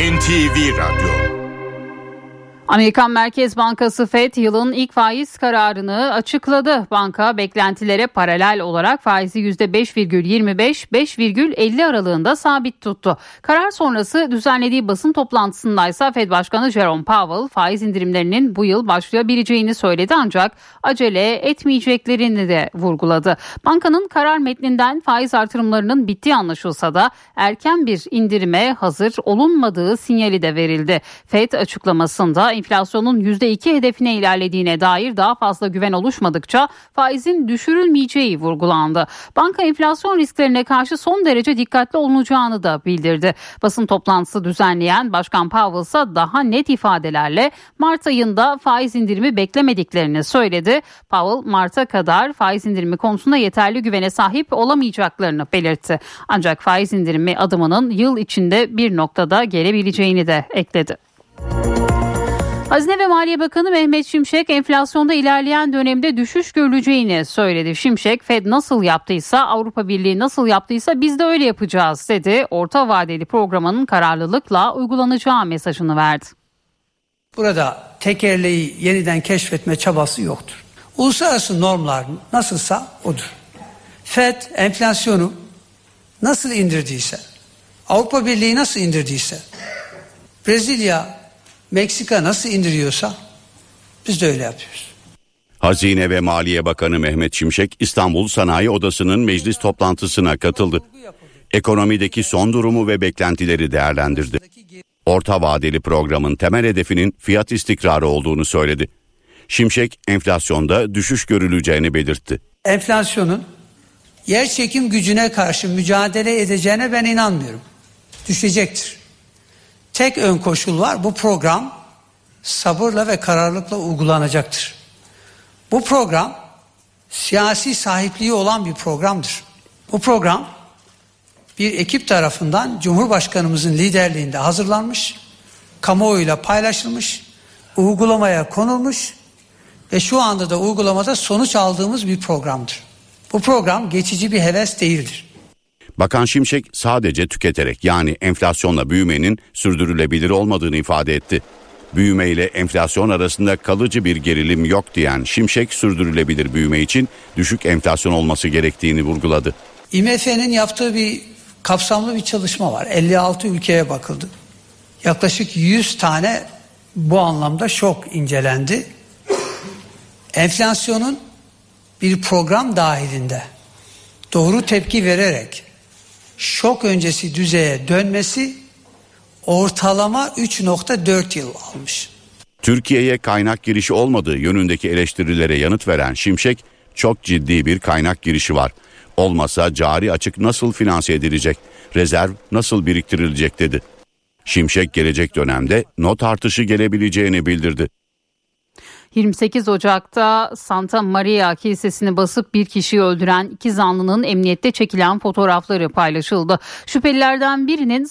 NTV Radyo Amerikan Merkez Bankası FED yılın ilk faiz kararını açıkladı. Banka beklentilere paralel olarak faizi %5,25-5,50 aralığında sabit tuttu. Karar sonrası düzenlediği basın toplantısında ise FED Başkanı Jerome Powell faiz indirimlerinin bu yıl başlayabileceğini söyledi ancak acele etmeyeceklerini de vurguladı. Bankanın karar metninden faiz artırımlarının bittiği anlaşılsa da erken bir indirime hazır olunmadığı sinyali de verildi. FED açıklamasında enflasyonun %2 hedefine ilerlediğine dair daha fazla güven oluşmadıkça faizin düşürülmeyeceği vurgulandı. Banka enflasyon risklerine karşı son derece dikkatli olunacağını da bildirdi. Basın toplantısı düzenleyen Başkan Powell ise daha net ifadelerle Mart ayında faiz indirimi beklemediklerini söyledi. Powell Mart'a kadar faiz indirimi konusunda yeterli güvene sahip olamayacaklarını belirtti. Ancak faiz indirimi adımının yıl içinde bir noktada gelebileceğini de ekledi. Hazine ve Maliye Bakanı Mehmet Şimşek enflasyonda ilerleyen dönemde düşüş görüleceğini söyledi. Şimşek Fed nasıl yaptıysa Avrupa Birliği nasıl yaptıysa biz de öyle yapacağız dedi. Orta vadeli programının kararlılıkla uygulanacağı mesajını verdi. Burada tekerleği yeniden keşfetme çabası yoktur. Uluslararası normlar nasılsa odur. FED enflasyonu nasıl indirdiyse, Avrupa Birliği nasıl indirdiyse, Brezilya Meksika nasıl indiriyorsa biz de öyle yapıyoruz. Hazine ve Maliye Bakanı Mehmet Şimşek İstanbul Sanayi Odası'nın meclis toplantısına katıldı. Ekonomideki son durumu ve beklentileri değerlendirdi. Orta vadeli programın temel hedefinin fiyat istikrarı olduğunu söyledi. Şimşek enflasyonda düşüş görüleceğini belirtti. Enflasyonun yer çekim gücüne karşı mücadele edeceğine ben inanmıyorum. Düşecektir. Tek ön koşul var. Bu program sabırla ve kararlılıkla uygulanacaktır. Bu program siyasi sahipliği olan bir programdır. Bu program bir ekip tarafından Cumhurbaşkanımızın liderliğinde hazırlanmış, kamuoyuyla paylaşılmış, uygulamaya konulmuş ve şu anda da uygulamada sonuç aldığımız bir programdır. Bu program geçici bir heves değildir. Bakan Şimşek sadece tüketerek yani enflasyonla büyümenin sürdürülebilir olmadığını ifade etti. Büyüme ile enflasyon arasında kalıcı bir gerilim yok diyen Şimşek sürdürülebilir büyüme için düşük enflasyon olması gerektiğini vurguladı. IMF'nin yaptığı bir kapsamlı bir çalışma var. 56 ülkeye bakıldı. Yaklaşık 100 tane bu anlamda şok incelendi. Enflasyonun bir program dahilinde doğru tepki vererek şok öncesi düzeye dönmesi ortalama 3.4 yıl almış. Türkiye'ye kaynak girişi olmadığı yönündeki eleştirilere yanıt veren Şimşek çok ciddi bir kaynak girişi var. Olmasa cari açık nasıl finanse edilecek, rezerv nasıl biriktirilecek dedi. Şimşek gelecek dönemde not artışı gelebileceğini bildirdi. 28 Ocak'ta Santa Maria Kilisesi'ni basıp bir kişiyi öldüren iki zanlının emniyette çekilen fotoğrafları paylaşıldı. Şüphelilerden birinin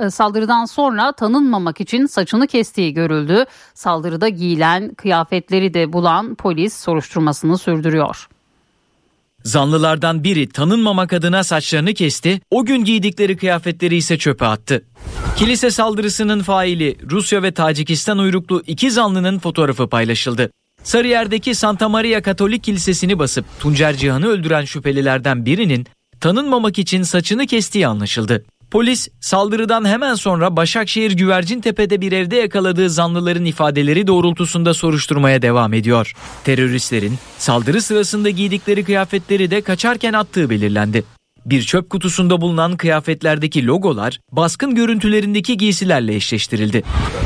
e, saldırıdan sonra tanınmamak için saçını kestiği görüldü. Saldırıda giyilen kıyafetleri de bulan polis soruşturmasını sürdürüyor. Zanlılardan biri tanınmamak adına saçlarını kesti, o gün giydikleri kıyafetleri ise çöpe attı. Kilise saldırısının faili Rusya ve Tacikistan uyruklu iki zanlının fotoğrafı paylaşıldı. Sarıyer'deki Santa Maria Katolik Kilisesi'ni basıp Tuncer Cihan'ı öldüren şüphelilerden birinin tanınmamak için saçını kestiği anlaşıldı. Polis saldırıdan hemen sonra Başakşehir Güvercintepe'de bir evde yakaladığı zanlıların ifadeleri doğrultusunda soruşturmaya devam ediyor. Teröristlerin saldırı sırasında giydikleri kıyafetleri de kaçarken attığı belirlendi. Bir çöp kutusunda bulunan kıyafetlerdeki logolar baskın görüntülerindeki giysilerle eşleştirildi.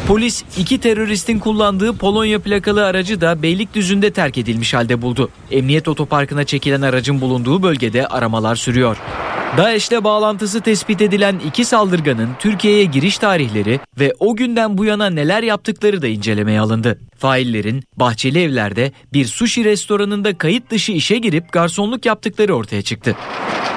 Polis iki teröristin kullandığı Polonya plakalı aracı da Beylikdüzü'nde terk edilmiş halde buldu. Emniyet otoparkına çekilen aracın bulunduğu bölgede aramalar sürüyor. DAEŞ'le bağlantısı tespit edilen iki saldırganın Türkiye'ye giriş tarihleri ve o günden bu yana neler yaptıkları da incelemeye alındı. Faillerin bahçeli evlerde bir sushi restoranında kayıt dışı işe girip garsonluk yaptıkları ortaya çıktı.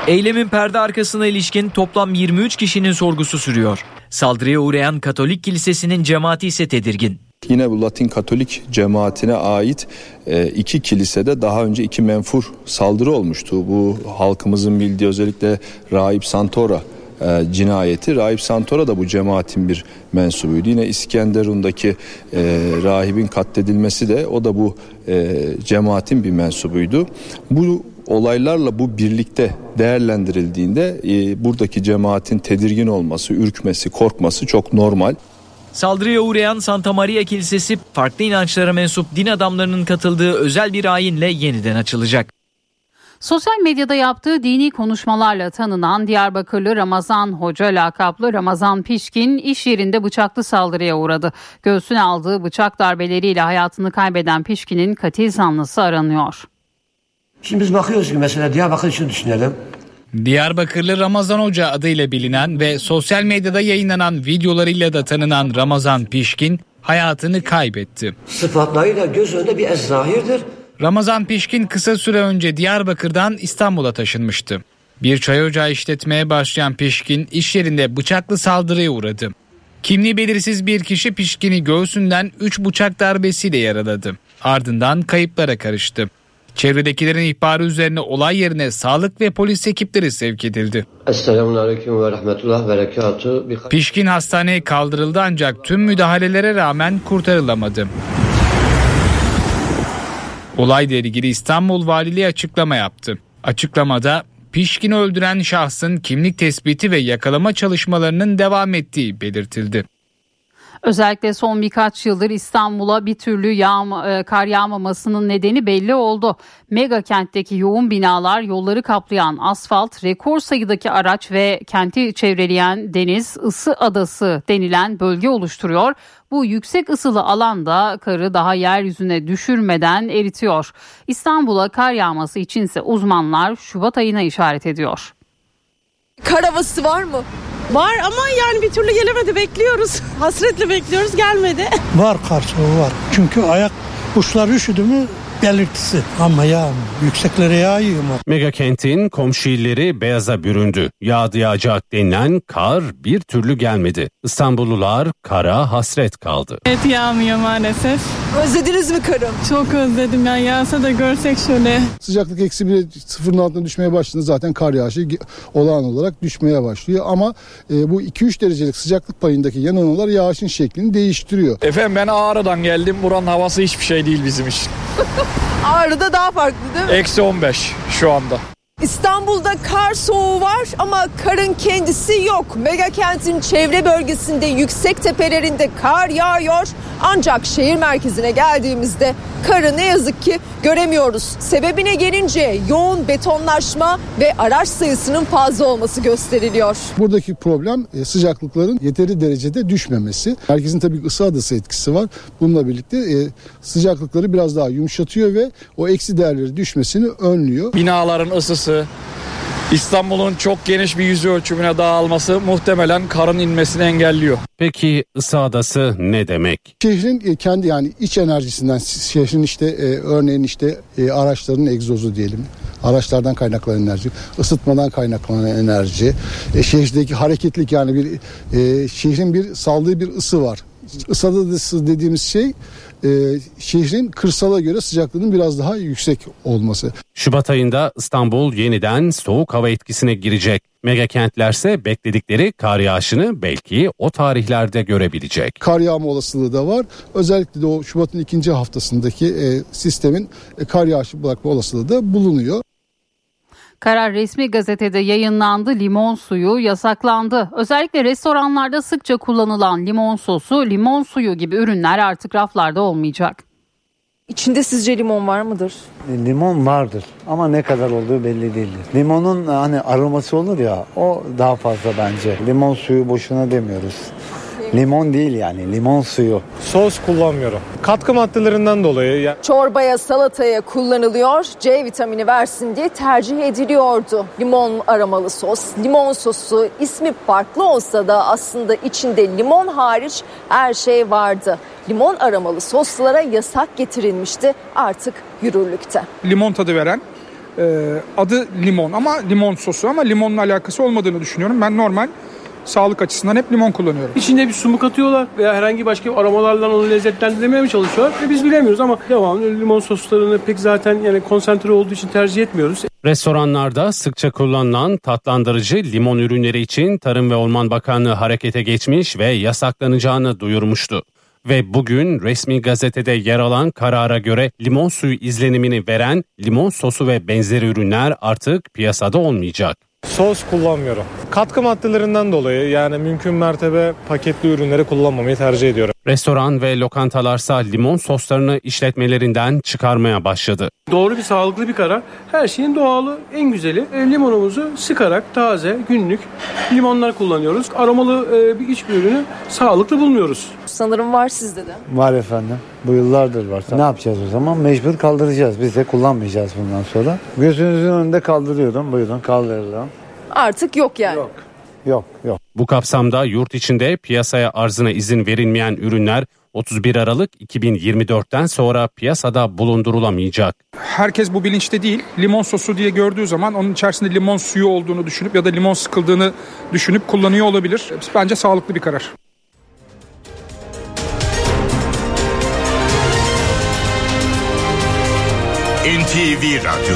Eylemin perde arkasına ilişkin toplam 23 kişinin sorgusu sürüyor. Saldırıya uğrayan Katolik Kilisesi'nin cemaati ise tedirgin. Yine bu Latin Katolik cemaatine ait e, iki kilisede daha önce iki menfur saldırı olmuştu. Bu halkımızın bildiği özellikle Rahip Santora e, cinayeti. Rahip Santora da bu cemaatin bir mensubuydu. Yine İskenderun'daki e, rahibin katledilmesi de o da bu e, cemaatin bir mensubuydu. Bu olaylarla bu birlikte değerlendirildiğinde e, buradaki cemaatin tedirgin olması, ürkmesi, korkması çok normal. Saldırıya uğrayan Santa Maria Kilisesi farklı inançlara mensup din adamlarının katıldığı özel bir ayinle yeniden açılacak. Sosyal medyada yaptığı dini konuşmalarla tanınan Diyarbakırlı Ramazan Hoca lakaplı Ramazan Pişkin iş yerinde bıçaklı saldırıya uğradı. Göğsüne aldığı bıçak darbeleriyle hayatını kaybeden Pişkin'in katil zanlısı aranıyor. Şimdi biz bakıyoruz ki mesela Diyarbakır için düşünelim. Diyarbakırlı Ramazan Hoca adıyla bilinen ve sosyal medyada yayınlanan videolarıyla da tanınan Ramazan Pişkin hayatını kaybetti. Sıfatlarıyla göz önünde bir ezzahirdir. Ramazan Pişkin kısa süre önce Diyarbakır'dan İstanbul'a taşınmıştı. Bir çay ocağı işletmeye başlayan Pişkin iş yerinde bıçaklı saldırıya uğradı. Kimliği belirsiz bir kişi Pişkin'i göğsünden 3 bıçak darbesiyle yaraladı. Ardından kayıplara karıştı. Çevredekilerin ihbarı üzerine olay yerine sağlık ve polis ekipleri sevk edildi. Esselamun Aleyküm ve Rahmetullah. Bir- Pişkin hastaneye kaldırıldı ancak tüm müdahalelere rağmen kurtarılamadı. Olayla ilgili İstanbul Valiliği açıklama yaptı. Açıklamada Pişkin'i öldüren şahsın kimlik tespiti ve yakalama çalışmalarının devam ettiği belirtildi. Özellikle son birkaç yıldır İstanbul'a bir türlü yağma, e, kar yağmamasının nedeni belli oldu. Mega kentteki yoğun binalar, yolları kaplayan asfalt, rekor sayıdaki araç ve kenti çevreleyen deniz, ısı adası denilen bölge oluşturuyor. Bu yüksek ısılı alanda karı daha yeryüzüne düşürmeden eritiyor. İstanbul'a kar yağması içinse uzmanlar Şubat ayına işaret ediyor. Kar havası var mı? Var ama yani bir türlü gelemedi bekliyoruz. Hasretle bekliyoruz gelmedi. Var kar soğuğu var. Çünkü ayak uçları üşüdü mü belirtisi. Ama ya yükseklere yağıyor mu? Mega kentin komşu illeri beyaza büründü. Yağdı yağacak denilen kar bir türlü gelmedi. İstanbullular kara hasret kaldı. Evet yağmıyor maalesef. Özlediniz mi karım? Çok özledim ya yağsa da görsek şöyle. Sıcaklık eksi bir sıfırın altına düşmeye başladığında zaten kar yağışı olağan olarak düşmeye başlıyor. Ama e, bu 2-3 derecelik sıcaklık payındaki yanılmalar yağışın şeklini değiştiriyor. Efendim ben Ağrı'dan geldim. Buranın havası hiçbir şey değil bizim için. Ağrı'da daha farklı değil mi? Eksi 15 şu anda. İstanbul'da kar soğuğu var ama karın kendisi yok. Mega kentin çevre bölgesinde yüksek tepelerinde kar yağıyor. Ancak şehir merkezine geldiğimizde karı ne yazık ki göremiyoruz. Sebebine gelince yoğun betonlaşma ve araç sayısının fazla olması gösteriliyor. Buradaki problem e, sıcaklıkların yeteri derecede düşmemesi. Herkesin tabii ısı adası etkisi var. Bununla birlikte e, sıcaklıkları biraz daha yumuşatıyor ve o eksi değerleri düşmesini önlüyor. Binaların ısısı, İstanbul'un çok geniş bir yüz ölçümüne dağılması muhtemelen karın inmesini engelliyor. Peki ısı adası ne demek? Şehrin e, kendi yani iç enerjisinden şehrin işte e, örneğin işte e, araçların egzozu diyelim. Araçlardan kaynaklanan enerji, ısıtmadan kaynaklanan enerji, e, şehirdeki hareketlik yani bir e, şehrin bir saldığı bir ısı var. Isı adası dediğimiz şey e, şehrin kırsala göre sıcaklığının biraz daha yüksek olması. Şubat ayında İstanbul yeniden soğuk hava etkisine girecek. Mega kentlerse bekledikleri kar yağışını belki o tarihlerde görebilecek. Kar yağma olasılığı da var. Özellikle de o Şubat'ın ikinci haftasındaki e, sistemin e, kar yağışı bırakma olasılığı da bulunuyor. Karar resmi gazetede yayınlandı. Limon suyu yasaklandı. Özellikle restoranlarda sıkça kullanılan limon sosu, limon suyu gibi ürünler artık raflarda olmayacak. İçinde sizce limon var mıdır? Limon vardır ama ne kadar olduğu belli değildir. Limonun hani aroması olur ya o daha fazla bence. Limon suyu boşuna demiyoruz. Limon değil yani limon suyu. Sos kullanmıyorum. Katkı maddelerinden dolayı. Ya... Çorbaya, salataya kullanılıyor. C vitamini versin diye tercih ediliyordu. Limon aromalı sos, limon sosu ismi farklı olsa da aslında içinde limon hariç her şey vardı. Limon aromalı soslara yasak getirilmişti artık yürürlükte. Limon tadı veren e, adı limon ama limon sosu ama limonla alakası olmadığını düşünüyorum. Ben normal sağlık açısından hep limon kullanıyorum. İçinde bir sumuk atıyorlar veya herhangi başka aromalarla onu lezzetlendirmeye mi çalışıyorlar? E biz bilemiyoruz ama devamlı limon soslarını pek zaten yani konsantre olduğu için tercih etmiyoruz. Restoranlarda sıkça kullanılan tatlandırıcı limon ürünleri için Tarım ve Orman Bakanlığı harekete geçmiş ve yasaklanacağını duyurmuştu. Ve bugün resmi gazetede yer alan karara göre limon suyu izlenimini veren limon sosu ve benzeri ürünler artık piyasada olmayacak. Sos kullanmıyorum. Katkı maddelerinden dolayı yani mümkün mertebe paketli ürünleri kullanmamayı tercih ediyorum. Restoran ve lokantalarsa limon soslarını işletmelerinden çıkarmaya başladı. Doğru bir sağlıklı bir karar. Her şeyin doğalı en güzeli. E, limonumuzu sıkarak taze günlük limonlar kullanıyoruz. Aromalı e, bir iç bir ürünü sağlıklı bulmuyoruz. Sanırım var sizde de. Var efendim. Bu yıllardır var. Ne yapacağız o zaman? Mecbur kaldıracağız. Biz de kullanmayacağız bundan sonra. Gözünüzün önünde kaldırıyorum. Buyurun kaldıralım. Artık yok yani. Yok. Yok yok. Bu kapsamda yurt içinde piyasaya arzına izin verilmeyen ürünler 31 Aralık 2024'ten sonra piyasada bulundurulamayacak. Herkes bu bilinçte değil. Limon sosu diye gördüğü zaman onun içerisinde limon suyu olduğunu düşünüp ya da limon sıkıldığını düşünüp kullanıyor olabilir. Bence sağlıklı bir karar. NTV Radyo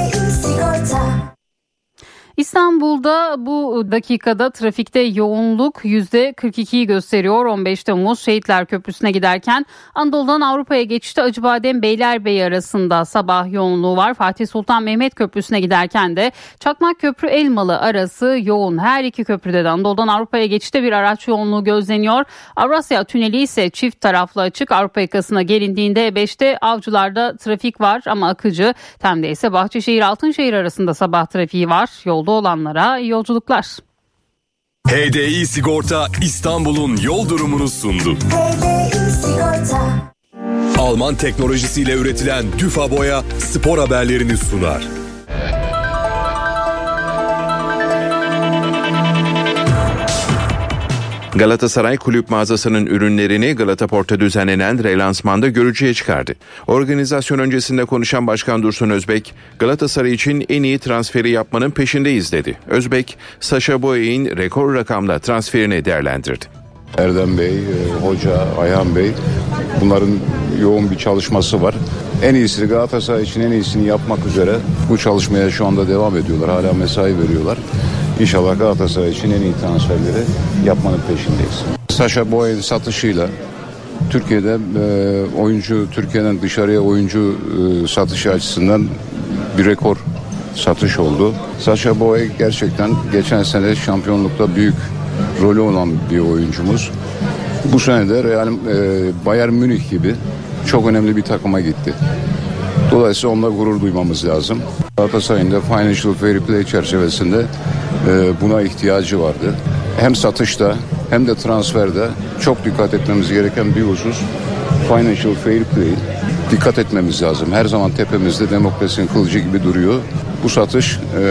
İstanbul'da bu dakikada trafikte yoğunluk %42'yi gösteriyor. 15 Temmuz Şehitler Köprüsü'ne giderken Anadolu'dan Avrupa'ya geçişte Acıbadem Beylerbeyi arasında sabah yoğunluğu var. Fatih Sultan Mehmet Köprüsü'ne giderken de Çakmak Köprü Elmalı arası yoğun. Her iki köprüde de Anadolu'dan Avrupa'ya geçişte bir araç yoğunluğu gözleniyor. Avrasya Tüneli ise çift taraflı açık. Avrupa yakasına gelindiğinde E5'te Avcılar'da trafik var ama akıcı. Tem'de ise Bahçeşehir Altınşehir arasında sabah trafiği var. Yolda olanlara iyi yolculuklar. HDI Sigorta İstanbul'un yol durumunu sundu. Alman teknolojisiyle üretilen Düfa Boya spor haberlerini sunar. Galatasaray kulüp mağazasının ürünlerini Galata Port'ta düzenlenen relansmanda görücüye çıkardı. Organizasyon öncesinde konuşan Başkan Dursun Özbek, Galatasaray için en iyi transferi yapmanın peşindeyiz dedi. Özbek, Saşa Boey'in rekor rakamla transferini değerlendirdi. Erdem Bey, e, Hoca, Ayhan Bey bunların yoğun bir çalışması var. En iyisini Galatasaray için en iyisini yapmak üzere bu çalışmaya şu anda devam ediyorlar. Hala mesai veriyorlar. İnşallah Galatasaray için en iyi transferleri yapmanın peşindeyiz. Sasha Boy'un satışıyla Türkiye'de e, oyuncu Türkiye'den dışarıya oyuncu e, satışı açısından bir rekor satış oldu. Sasha Boy gerçekten geçen sene şampiyonlukta büyük rolü olan bir oyuncumuz. Bu sene de Real e, Bayern Münih gibi çok önemli bir takıma gitti. Dolayısıyla onunla gurur duymamız lazım. Galatasaray'ın da Financial Fair Play çerçevesinde e, buna ihtiyacı vardı. Hem satışta hem de transferde çok dikkat etmemiz gereken bir husus Financial Fair Play. Dikkat etmemiz lazım. Her zaman tepemizde demokrasinin kılıcı gibi duruyor. Bu satış e,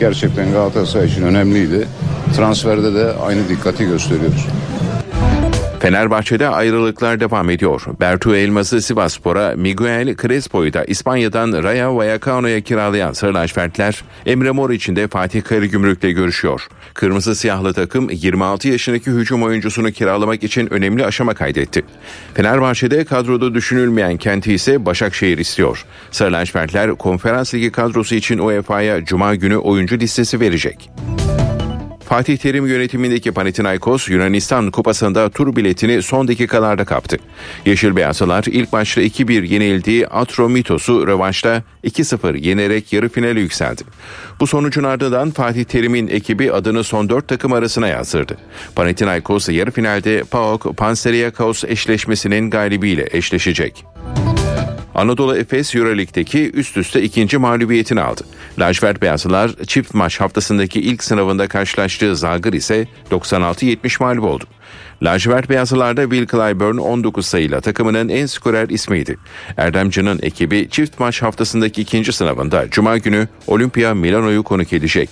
gerçekten Galatasaray için önemliydi. Transferde de aynı dikkati gösteriyoruz. Fenerbahçe'de ayrılıklar devam ediyor. Bertu Elmas'ı Sivasspor'a, Miguel Crespo'yu da İspanya'dan Rayo Vallecano'ya kiralayan Sarılaçfertler, Emre Mor için de Fatih Karagümrük'le görüşüyor. Kırmızı siyahlı takım 26 yaşındaki hücum oyuncusunu kiralamak için önemli aşama kaydetti. Fenerbahçe'de kadroda düşünülmeyen kenti ise Başakşehir istiyor. Sarılaçfertler konferans ligi kadrosu için UEFA'ya Cuma günü oyuncu listesi verecek. Fatih Terim yönetimindeki Panathinaikos Yunanistan kupasında tur biletini son dakikalarda kaptı. Yeşil Beyazlılar ilk maçta 2-1 yenildiği Atromitos'u rövanşta 2-0 yenerek yarı finale yükseldi. Bu sonucun ardından Fatih Terim'in ekibi adını son 4 takım arasına yazdırdı. Panathinaikos yarı finalde PAOK Panseriakos eşleşmesinin galibiyle eşleşecek. Anadolu Efes Euroleague'deki üst üste ikinci mağlubiyetini aldı. Lacivert Beyazlılar çift maç haftasındaki ilk sınavında karşılaştığı Zalgir ise 96-70 mağlup oldu. Lacivert Beyazlılar'da Will Clyburn 19 sayıyla takımının en skorer ismiydi. Erdemci'nin ekibi çift maç haftasındaki ikinci sınavında Cuma günü Olimpia Milano'yu konuk edecek.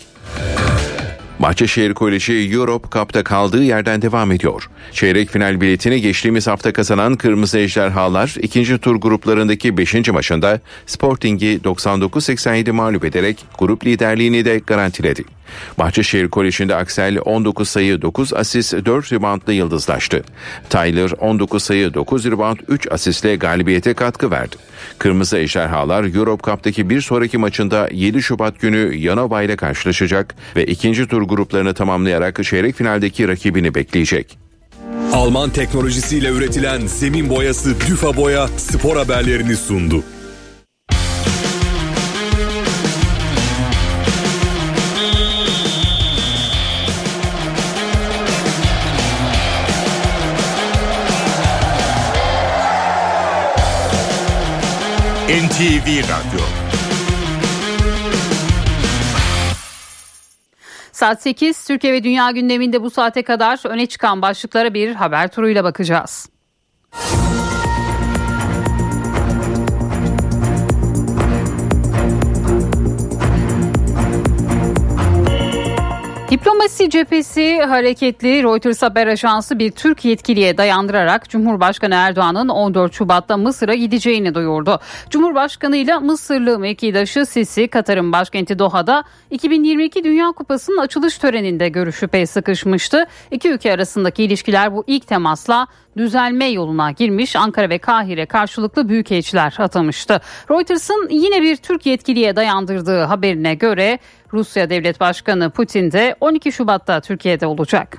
Bahçeşehir Koleji Europe Cup'ta kaldığı yerden devam ediyor. Çeyrek final biletini geçtiğimiz hafta kazanan Kırmızı Ejderhalar ikinci tur gruplarındaki 5. maçında Sporting'i 99-87 mağlup ederek grup liderliğini de garantiledi. Bahçeşehir Koleji'nde Aksel 19 sayı 9 asist 4 reboundla yıldızlaştı. Tyler 19 sayı 9 rebound 3 asistle galibiyete katkı verdi. Kırmızı Ejderhalar Europe Cup'taki bir sonraki maçında 7 Şubat günü Yanova ile karşılaşacak ve ikinci tur gruplarını tamamlayarak çeyrek finaldeki rakibini bekleyecek. Alman teknolojisiyle üretilen zemin boyası Düfa Boya spor haberlerini sundu. NTV Radyo Saat 8 Türkiye ve Dünya gündeminde bu saate kadar öne çıkan başlıklara bir haber turuyla bakacağız. Diplomasi cephesi hareketli Reuters haber ajansı bir Türk yetkiliye dayandırarak Cumhurbaşkanı Erdoğan'ın 14 Şubat'ta Mısır'a gideceğini duyurdu. Cumhurbaşkanı ile Mısırlı mevkidaşı Sisi Katar'ın başkenti Doha'da 2022 Dünya Kupası'nın açılış töreninde görüşüp el sıkışmıştı. İki ülke arasındaki ilişkiler bu ilk temasla düzelme yoluna girmiş Ankara ve Kahire karşılıklı büyükelçiler atamıştı. Reuters'ın yine bir Türk yetkiliye dayandırdığı haberine göre Rusya Devlet Başkanı Putin de 12 Şubat'ta Türkiye'de olacak.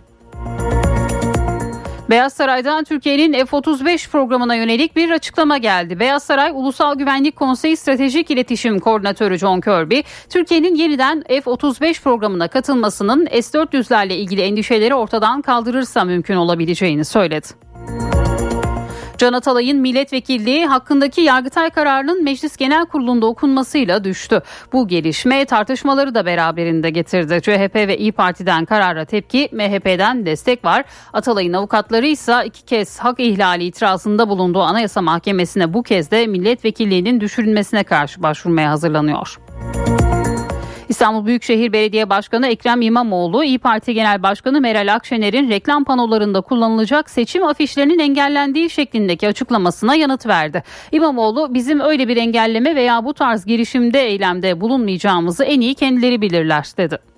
Beyaz Saray'dan Türkiye'nin F-35 programına yönelik bir açıklama geldi. Beyaz Saray Ulusal Güvenlik Konseyi Stratejik İletişim Koordinatörü John Kirby, Türkiye'nin yeniden F-35 programına katılmasının S-400'lerle ilgili endişeleri ortadan kaldırırsa mümkün olabileceğini söyledi. Can Atalay'ın milletvekilliği hakkındaki Yargıtay kararının Meclis Genel Kurulu'nda okunmasıyla düştü. Bu gelişme tartışmaları da beraberinde getirdi. CHP ve İyi Parti'den karara tepki, MHP'den destek var. Atalay'ın avukatları ise iki kez hak ihlali itirazında bulunduğu Anayasa Mahkemesi'ne bu kez de milletvekilliğinin düşürülmesine karşı başvurmaya hazırlanıyor. İstanbul Büyükşehir Belediye Başkanı Ekrem İmamoğlu, İyi Parti Genel Başkanı Meral Akşener'in reklam panolarında kullanılacak seçim afişlerinin engellendiği şeklindeki açıklamasına yanıt verdi. İmamoğlu, bizim öyle bir engelleme veya bu tarz girişimde eylemde bulunmayacağımızı en iyi kendileri bilirler dedi.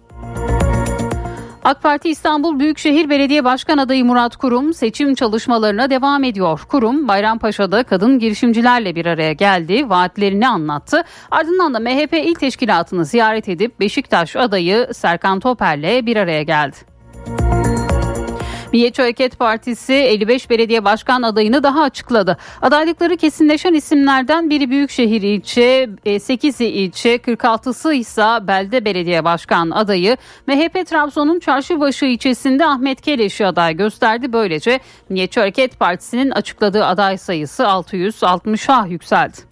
AK Parti İstanbul Büyükşehir Belediye Başkan adayı Murat Kurum seçim çalışmalarına devam ediyor. Kurum Bayrampaşa'da kadın girişimcilerle bir araya geldi, vaatlerini anlattı. Ardından da MHP İl Teşkilatı'nı ziyaret edip Beşiktaş adayı Serkan Toper'le bir araya geldi. Milliyetçi Hareket Partisi 55 belediye başkan adayını daha açıkladı. Adaylıkları kesinleşen isimlerden biri Büyükşehir ilçe, 8'i ilçe, 46'sı ise belde belediye başkan adayı. MHP Trabzon'un Çarşıbaşı ilçesinde Ahmet Keleş'i aday gösterdi. Böylece Milliyetçi Hareket Partisi'nin açıkladığı aday sayısı 660'a yükseldi.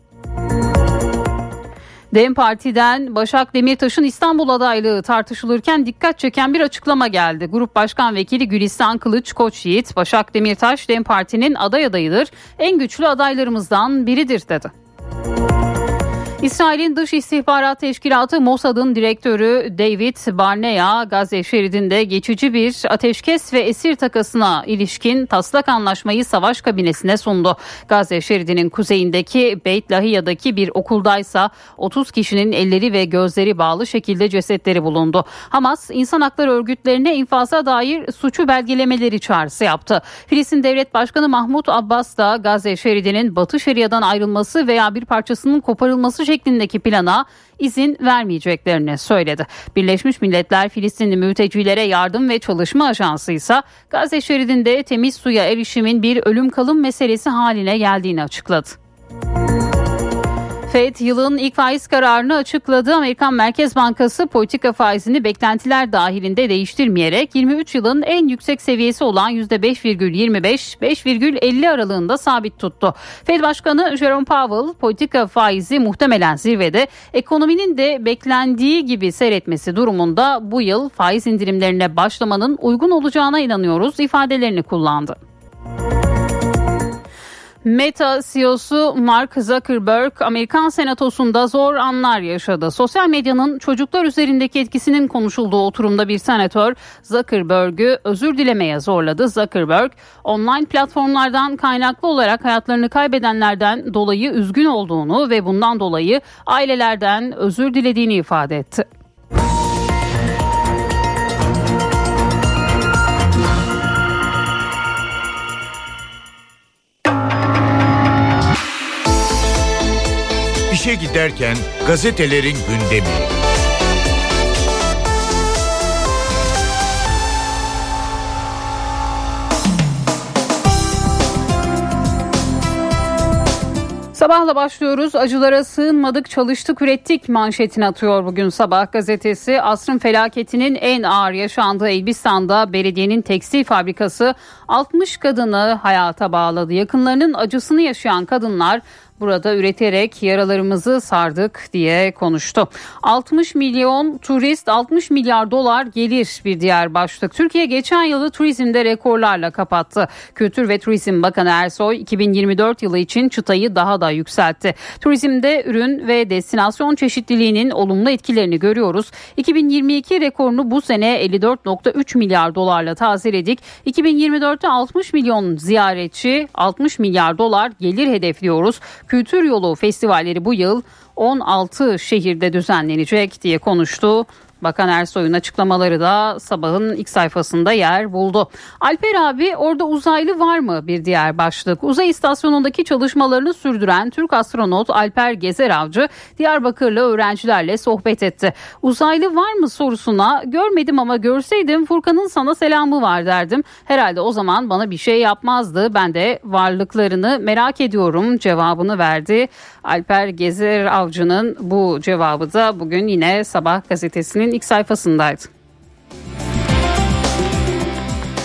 DEM Parti'den Başak Demirtaş'ın İstanbul adaylığı tartışılırken dikkat çeken bir açıklama geldi. Grup Başkan Vekili Gülistan Kılıç Koç Yiğit, Başak Demirtaş DEM Parti'nin aday adayıdır, en güçlü adaylarımızdan biridir dedi. İsrail'in Dış İstihbarat Teşkilatı Mossad'ın direktörü David Barnea Gazze şeridinde geçici bir ateşkes ve esir takasına ilişkin taslak anlaşmayı savaş kabinesine sundu. Gazze şeridinin kuzeyindeki Beit Lahiya'daki bir okuldaysa 30 kişinin elleri ve gözleri bağlı şekilde cesetleri bulundu. Hamas insan hakları örgütlerine infaza dair suçu belgelemeleri çağrısı yaptı. Filistin Devlet Başkanı Mahmut Abbas da Gazze şeridinin Batı Şeria'dan ayrılması veya bir parçasının koparılması şeklindeki plana izin vermeyeceklerini söyledi. Birleşmiş Milletler Filistinli mültecilere yardım ve çalışma ajansı ise Gazze şeridinde temiz suya erişimin bir ölüm kalım meselesi haline geldiğini açıkladı. Fed yılın ilk faiz kararını açıkladı. Amerikan Merkez Bankası politika faizini beklentiler dahilinde değiştirmeyerek 23 yılın en yüksek seviyesi olan %5,25-5,50 aralığında sabit tuttu. Fed Başkanı Jerome Powell politika faizi muhtemelen zirvede ekonominin de beklendiği gibi seyretmesi durumunda bu yıl faiz indirimlerine başlamanın uygun olacağına inanıyoruz ifadelerini kullandı. Meta CEO'su Mark Zuckerberg Amerikan Senatosu'nda zor anlar yaşadı. Sosyal medyanın çocuklar üzerindeki etkisinin konuşulduğu oturumda bir senatör Zuckerberg'ü özür dilemeye zorladı. Zuckerberg online platformlardan kaynaklı olarak hayatlarını kaybedenlerden dolayı üzgün olduğunu ve bundan dolayı ailelerden özür dilediğini ifade etti. İşe giderken gazetelerin gündemi. Sabahla başlıyoruz. Acılara sığınmadık, çalıştık, ürettik manşetini atıyor bugün sabah gazetesi. Asrın felaketinin en ağır yaşandığı Elbistan'da belediyenin tekstil fabrikası 60 kadını hayata bağladı. Yakınlarının acısını yaşayan kadınlar burada üreterek yaralarımızı sardık diye konuştu. 60 milyon turist 60 milyar dolar gelir bir diğer başlık. Türkiye geçen yılı turizmde rekorlarla kapattı. Kültür ve Turizm Bakanı Ersoy 2024 yılı için çıtayı daha da yükseltti. Turizmde ürün ve destinasyon çeşitliliğinin olumlu etkilerini görüyoruz. 2022 rekorunu bu sene 54.3 milyar dolarla tazeledik. 2024'te 60 milyon ziyaretçi 60 milyar dolar gelir hedefliyoruz. Kültür Yolu festivalleri bu yıl 16 şehirde düzenlenecek diye konuştu. Bakan Ersoy'un açıklamaları da sabahın ilk sayfasında yer buldu. Alper abi orada uzaylı var mı bir diğer başlık. Uzay istasyonundaki çalışmalarını sürdüren Türk astronot Alper Gezer Avcı Diyarbakırlı öğrencilerle sohbet etti. Uzaylı var mı sorusuna görmedim ama görseydim Furkan'ın sana selamı var derdim. Herhalde o zaman bana bir şey yapmazdı. Ben de varlıklarını merak ediyorum cevabını verdi. Alper Gezer Avcı'nın bu cevabı da bugün yine Sabah gazetesinin ilk sayfasındaydı.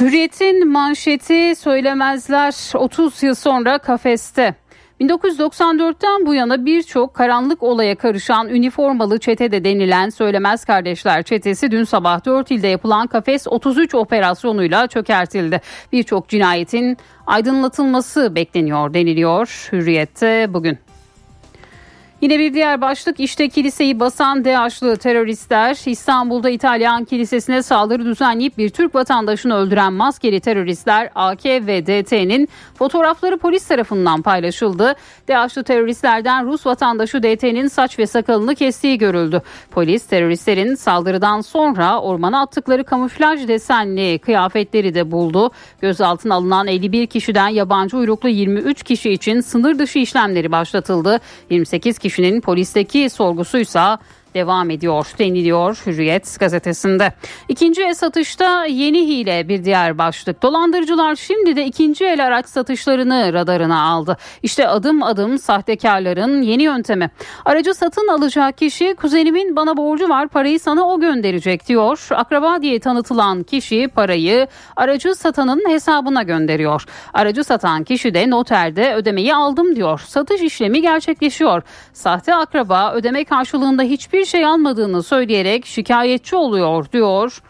Hürriyet'in manşeti söylemezler 30 yıl sonra kafeste. 1994'ten bu yana birçok karanlık olaya karışan üniformalı çete de denilen Söylemez Kardeşler çetesi dün sabah 4 ilde yapılan Kafes 33 operasyonuyla çökertildi. Birçok cinayetin aydınlatılması bekleniyor deniliyor Hürriyet'te bugün. Yine bir diğer başlık işte kiliseyi basan DAEŞ'lı teröristler İstanbul'da İtalyan kilisesine saldırı düzenleyip bir Türk vatandaşını öldüren maskeli teröristler AK ve DT'nin fotoğrafları polis tarafından paylaşıldı. DAEŞ'lı teröristlerden Rus vatandaşı DT'nin saç ve sakalını kestiği görüldü. Polis teröristlerin saldırıdan sonra ormana attıkları kamuflaj desenli kıyafetleri de buldu. Gözaltına alınan 51 kişiden yabancı uyruklu 23 kişi için sınır dışı işlemleri başlatıldı. 28 kişi kişinin polisteki sorgusuysa devam ediyor deniliyor Hürriyet gazetesinde. İkinci el satışta yeni hile bir diğer başlık. Dolandırıcılar şimdi de ikinci el araç satışlarını radarına aldı. İşte adım adım sahtekarların yeni yöntemi. Aracı satın alacak kişi kuzenimin bana borcu var parayı sana o gönderecek diyor. Akraba diye tanıtılan kişi parayı aracı satanın hesabına gönderiyor. Aracı satan kişi de noterde ödemeyi aldım diyor. Satış işlemi gerçekleşiyor. Sahte akraba ödeme karşılığında hiçbir hiçbir şey almadığını söyleyerek şikayetçi oluyor diyor.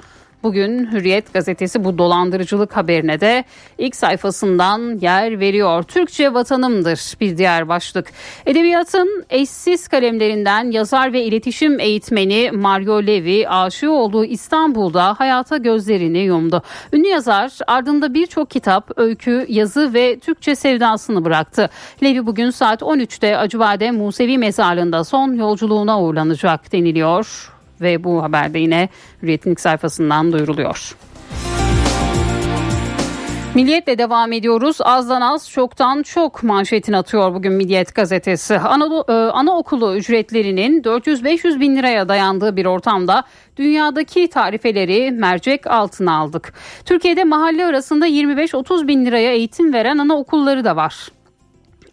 Bugün Hürriyet gazetesi bu dolandırıcılık haberine de ilk sayfasından yer veriyor. Türkçe vatanımdır bir diğer başlık. Edebiyatın eşsiz kalemlerinden yazar ve iletişim eğitmeni Mario Levi aşığı olduğu İstanbul'da hayata gözlerini yumdu. Ünlü yazar ardında birçok kitap, öykü, yazı ve Türkçe sevdasını bıraktı. Levi bugün saat 13'te Acıbadem Musevi Mezarlığı'nda son yolculuğuna uğurlanacak deniliyor ve bu haberde yine Hürriyet'in ilk sayfasından duyuruluyor. Milliyetle devam ediyoruz. Azdan az, çoktan çok manşetini atıyor bugün Milliyet gazetesi. Anadolu, e, anaokulu ücretlerinin 400-500 bin liraya dayandığı bir ortamda dünyadaki tarifeleri mercek altına aldık. Türkiye'de mahalle arasında 25-30 bin liraya eğitim veren anaokulları da var.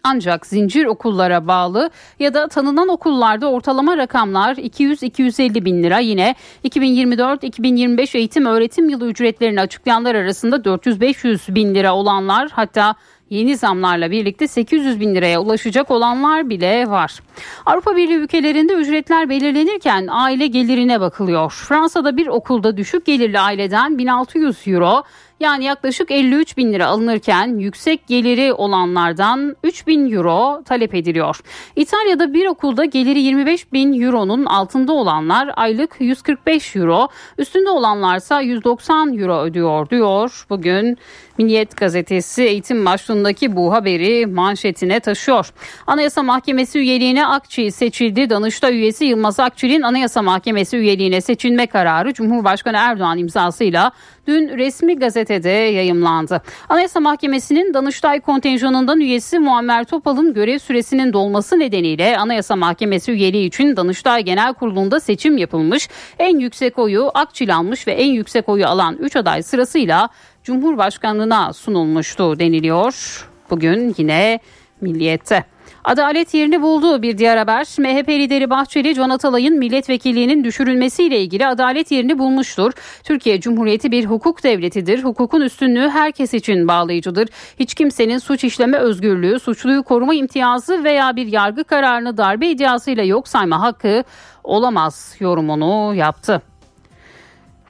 Ancak zincir okullara bağlı ya da tanınan okullarda ortalama rakamlar 200-250 bin lira. Yine 2024-2025 eğitim öğretim yılı ücretlerini açıklayanlar arasında 400-500 bin lira olanlar hatta yeni zamlarla birlikte 800 bin liraya ulaşacak olanlar bile var. Avrupa Birliği ülkelerinde ücretler belirlenirken aile gelirine bakılıyor. Fransa'da bir okulda düşük gelirli aileden 1600 euro yani yaklaşık 53 bin lira alınırken yüksek geliri olanlardan 3 bin euro talep ediliyor. İtalya'da bir okulda geliri 25 bin euronun altında olanlar aylık 145 euro, üstünde olanlarsa 190 euro ödüyor diyor. Bugün Milliyet gazetesi eğitim başlığındaki bu haberi manşetine taşıyor. Anayasa Mahkemesi üyeliğine Akçi seçildi. Danıştay üyesi Yılmaz Akçi'nin Anayasa Mahkemesi üyeliğine seçilme kararı Cumhurbaşkanı Erdoğan imzasıyla dün resmi gazetede yayımlandı. Anayasa Mahkemesi'nin Danıştay kontenjanından üyesi Muammer Topal'ın görev süresinin dolması nedeniyle Anayasa Mahkemesi üyeliği için Danıştay Genel Kurulu'nda seçim yapılmış. En yüksek oyu Akçil almış ve en yüksek oyu alan 3 aday sırasıyla Cumhurbaşkanlığına sunulmuştu deniliyor. Bugün yine Milliyet'te. Adalet yerini buldu bir diğer haber. MHP lideri Bahçeli, Can Atalay'ın milletvekilliğinin düşürülmesiyle ilgili adalet yerini bulmuştur. Türkiye Cumhuriyeti bir hukuk devletidir. Hukukun üstünlüğü herkes için bağlayıcıdır. Hiç kimsenin suç işleme özgürlüğü, suçluyu koruma imtiyazı veya bir yargı kararını darbe iddiasıyla yok sayma hakkı olamaz yorumunu yaptı.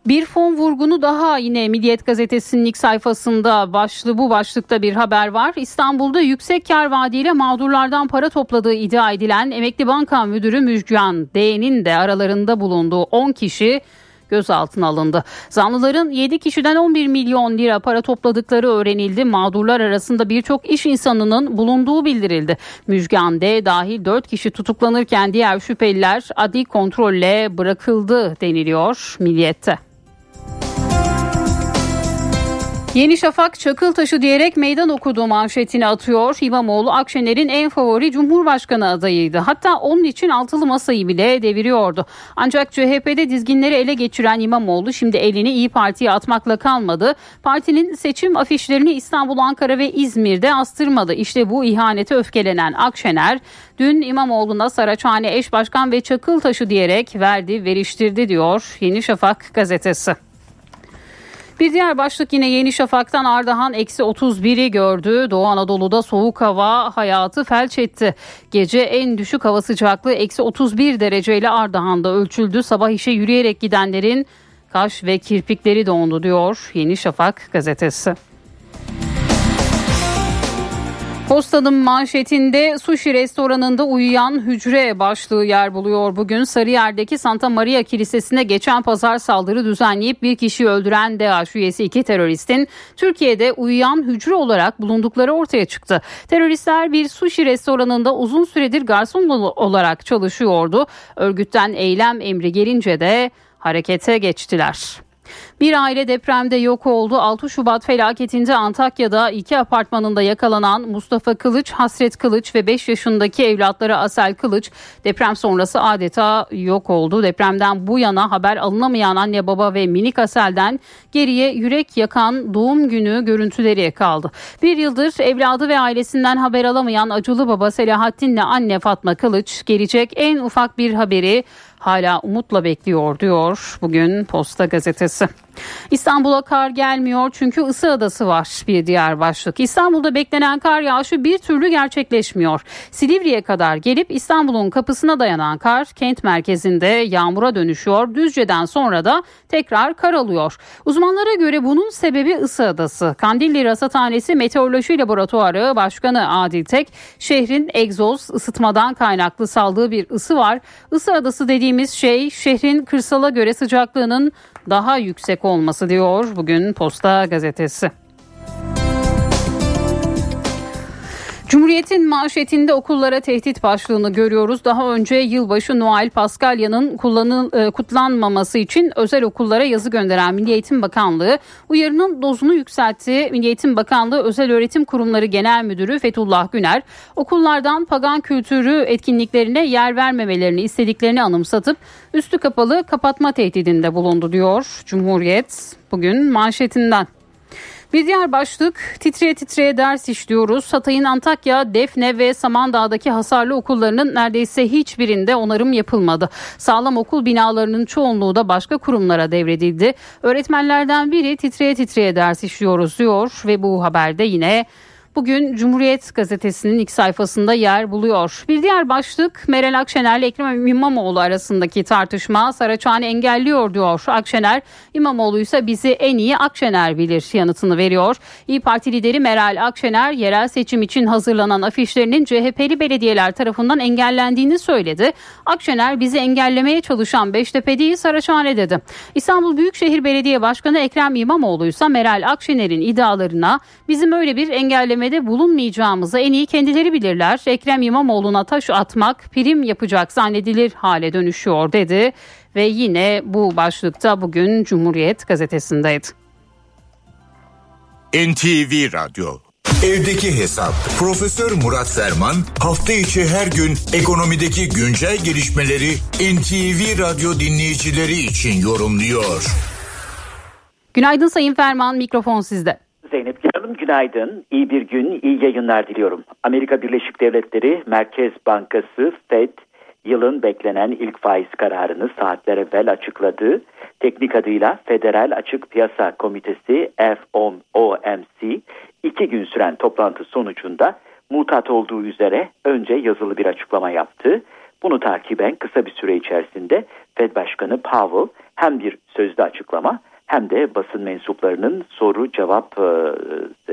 Bir fon vurgunu daha yine Milliyet Gazetesi'nin ilk sayfasında başlı bu başlıkta bir haber var. İstanbul'da yüksek kar vaadiyle mağdurlardan para topladığı iddia edilen Emekli Banka Müdürü Müjgan D'nin de aralarında bulunduğu 10 kişi gözaltına alındı. Zanlıların 7 kişiden 11 milyon lira para topladıkları öğrenildi. Mağdurlar arasında birçok iş insanının bulunduğu bildirildi. Müjgan D dahil 4 kişi tutuklanırken diğer şüpheliler adli kontrolle bırakıldı deniliyor Milliyet'te. Yeni Şafak çakıl taşı diyerek meydan okuduğu manşetini atıyor. İmamoğlu Akşener'in en favori Cumhurbaşkanı adayıydı. Hatta onun için altılı masayı bile deviriyordu. Ancak CHP'de dizginleri ele geçiren İmamoğlu şimdi elini İyi Parti'ye atmakla kalmadı. Partinin seçim afişlerini İstanbul, Ankara ve İzmir'de astırmadı. İşte bu ihanete öfkelenen Akşener dün İmamoğlu'na Saraçhane eş başkan ve çakıl taşı diyerek verdi veriştirdi diyor Yeni Şafak gazetesi. Bir diğer başlık yine Yeni Şafak'tan Ardahan eksi 31'i gördü. Doğu Anadolu'da soğuk hava hayatı felç etti. Gece en düşük hava sıcaklığı eksi 31 dereceyle Ardahan'da ölçüldü. Sabah işe yürüyerek gidenlerin kaş ve kirpikleri dondu diyor Yeni Şafak gazetesi. Postanın manşetinde sushi restoranında uyuyan hücre başlığı yer buluyor. Bugün Sarıyer'deki Santa Maria Kilisesi'ne geçen pazar saldırı düzenleyip bir kişiyi öldüren DAEŞ üyesi iki teröristin Türkiye'de uyuyan hücre olarak bulundukları ortaya çıktı. Teröristler bir sushi restoranında uzun süredir garson olarak çalışıyordu. Örgütten eylem emri gelince de harekete geçtiler. Bir aile depremde yok oldu. 6 Şubat felaketinde Antakya'da iki apartmanında yakalanan Mustafa Kılıç, Hasret Kılıç ve 5 yaşındaki evlatları Asel Kılıç deprem sonrası adeta yok oldu. Depremden bu yana haber alınamayan anne baba ve minik Asel'den geriye yürek yakan doğum günü görüntüleri kaldı. Bir yıldır evladı ve ailesinden haber alamayan acılı baba Selahattin'le anne Fatma Kılıç gelecek en ufak bir haberi hala umutla bekliyor diyor bugün Posta Gazetesi. İstanbul'a kar gelmiyor çünkü ısı adası var bir diğer başlık. İstanbul'da beklenen kar yağışı bir türlü gerçekleşmiyor. Silivri'ye kadar gelip İstanbul'un kapısına dayanan kar kent merkezinde yağmura dönüşüyor. Düzce'den sonra da tekrar kar alıyor. Uzmanlara göre bunun sebebi ısı adası. Kandilli Rasathanesi Meteoroloji Laboratuvarı Başkanı Adil Tek şehrin egzoz ısıtmadan kaynaklı saldığı bir ısı var. Isı adası dediğimiz şey şehrin kırsala göre sıcaklığının daha yüksek olması diyor bugün Posta gazetesi. Cumhuriyet'in manşetinde okullara tehdit başlığını görüyoruz. Daha önce yılbaşı Noel Paskalya'nın kullanıl, kutlanmaması için özel okullara yazı gönderen Milli Eğitim Bakanlığı uyarının dozunu yükseltti. Milli Eğitim Bakanlığı Özel Öğretim Kurumları Genel Müdürü Fethullah Güner okullardan pagan kültürü etkinliklerine yer vermemelerini istediklerini anımsatıp üstü kapalı kapatma tehdidinde bulundu diyor Cumhuriyet bugün manşetinden. Bir diğer başlık titreye titreye ders işliyoruz. Hatay'ın Antakya, Defne ve Samandağ'daki hasarlı okullarının neredeyse hiçbirinde onarım yapılmadı. Sağlam okul binalarının çoğunluğu da başka kurumlara devredildi. Öğretmenlerden biri titreye titreye ders işliyoruz diyor ve bu haberde yine bugün Cumhuriyet Gazetesi'nin ilk sayfasında yer buluyor. Bir diğer başlık Meral Akşener ile Ekrem İmamoğlu arasındaki tartışma Saraçhane'i engelliyor diyor. Akşener İmamoğlu ise bizi en iyi Akşener bilir yanıtını veriyor. İyi Parti lideri Meral Akşener yerel seçim için hazırlanan afişlerinin CHP'li belediyeler tarafından engellendiğini söyledi. Akşener bizi engellemeye çalışan Beştepe değil Saraçhane dedi. İstanbul Büyükşehir Belediye Başkanı Ekrem İmamoğlu ise Meral Akşener'in iddialarına bizim öyle bir engelleme incelemede bulunmayacağımızı en iyi kendileri bilirler. Ekrem İmamoğlu'na taş atmak prim yapacak zannedilir hale dönüşüyor dedi ve yine bu başlıkta bugün Cumhuriyet gazetesindeydi. NTV Radyo Evdeki Hesap Profesör Murat Ferman hafta içi her gün ekonomideki güncel gelişmeleri NTV Radyo dinleyicileri için yorumluyor. Günaydın Sayın Ferman mikrofon sizde. Zeynep Hanım günaydın. İyi bir gün, iyi yayınlar diliyorum. Amerika Birleşik Devletleri Merkez Bankası Fed yılın beklenen ilk faiz kararını saatler evvel açıkladı. Teknik adıyla Federal Açık Piyasa Komitesi FOMC iki gün süren toplantı sonucunda mutat olduğu üzere önce yazılı bir açıklama yaptı. Bunu takiben kısa bir süre içerisinde Fed Başkanı Powell hem bir sözlü açıklama hem de basın mensuplarının soru cevap e,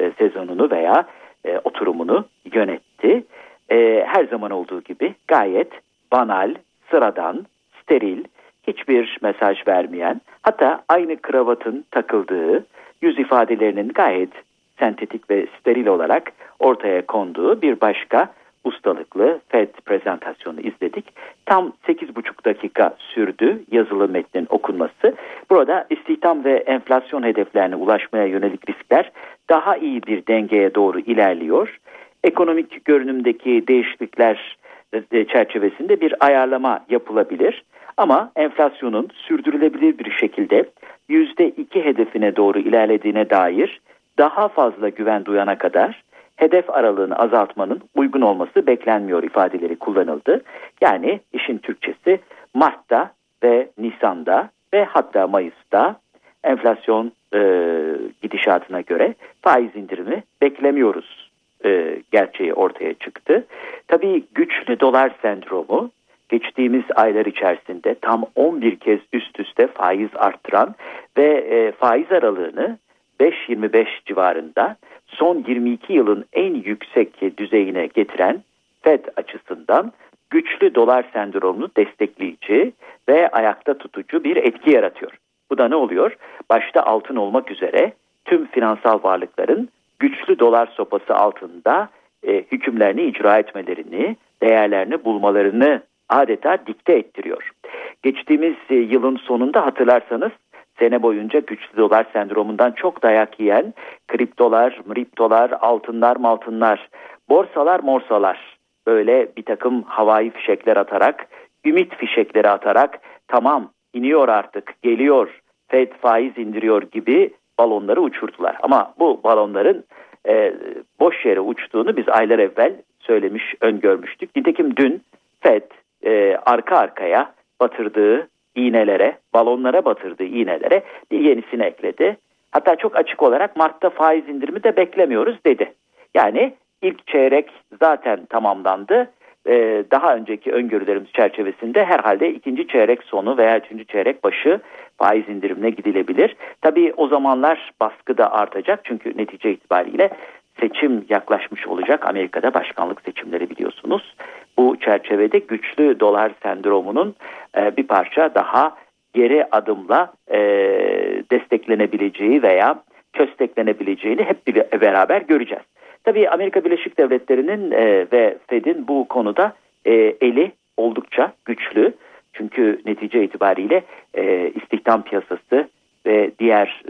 e, sezonunu veya e, oturumunu yönetti. E, her zaman olduğu gibi gayet banal, sıradan, steril, hiçbir mesaj vermeyen, hatta aynı kravatın takıldığı, yüz ifadelerinin gayet sentetik ve steril olarak ortaya konduğu bir başka ustalıklı FED prezentasyonu izledik. Tam 8,5 dakika sürdü yazılı metnin okunması. Burada istihdam ve enflasyon hedeflerine ulaşmaya yönelik riskler daha iyi bir dengeye doğru ilerliyor. Ekonomik görünümdeki değişiklikler e, çerçevesinde bir ayarlama yapılabilir. Ama enflasyonun sürdürülebilir bir şekilde %2 hedefine doğru ilerlediğine dair daha fazla güven duyana kadar hedef aralığını azaltmanın uygun olması beklenmiyor ifadeleri kullanıldı. Yani işin Türkçesi Mart'ta ve Nisan'da ve hatta Mayıs'ta enflasyon e, gidişatına göre faiz indirimi beklemiyoruz e, gerçeği ortaya çıktı. Tabii güçlü dolar sendromu geçtiğimiz aylar içerisinde tam 11 kez üst üste faiz arttıran ve e, faiz aralığını 5.25 civarında son 22 yılın en yüksek düzeyine getiren Fed açısından güçlü dolar sendromunu destekleyici ve ayakta tutucu bir etki yaratıyor. Bu da ne oluyor? Başta altın olmak üzere tüm finansal varlıkların güçlü dolar sopası altında e, hükümlerini icra etmelerini, değerlerini bulmalarını adeta dikte ettiriyor. Geçtiğimiz e, yılın sonunda hatırlarsanız sene boyunca güçlü dolar sendromundan çok dayak yiyen kriptolar, mriptolar, altınlar, maltınlar, borsalar, morsalar böyle bir takım havai fişekler atarak, ümit fişekleri atarak tamam iniyor artık, geliyor, Fed faiz indiriyor gibi balonları uçurdular. Ama bu balonların e, boş yere uçtuğunu biz aylar evvel söylemiş, öngörmüştük. Nitekim dün Fed e, arka arkaya batırdığı iğnelere, balonlara batırdığı iğnelere bir yenisini ekledi. Hatta çok açık olarak Mart'ta faiz indirimi de beklemiyoruz dedi. Yani ilk çeyrek zaten tamamlandı. Ee, daha önceki öngörülerimiz çerçevesinde herhalde ikinci çeyrek sonu veya üçüncü çeyrek başı faiz indirimine gidilebilir. Tabii o zamanlar baskı da artacak çünkü netice itibariyle seçim yaklaşmış olacak. Amerika'da başkanlık seçimleri biliyorsunuz. Bu çerçevede güçlü dolar sendromunun e, bir parça daha geri adımla e, desteklenebileceği veya kösteklenebileceğini hep beraber göreceğiz. Tabii Amerika Birleşik Devletleri'nin e, ve Fed'in bu konuda eli oldukça güçlü. Çünkü netice itibariyle e, istihdam piyasası ve diğer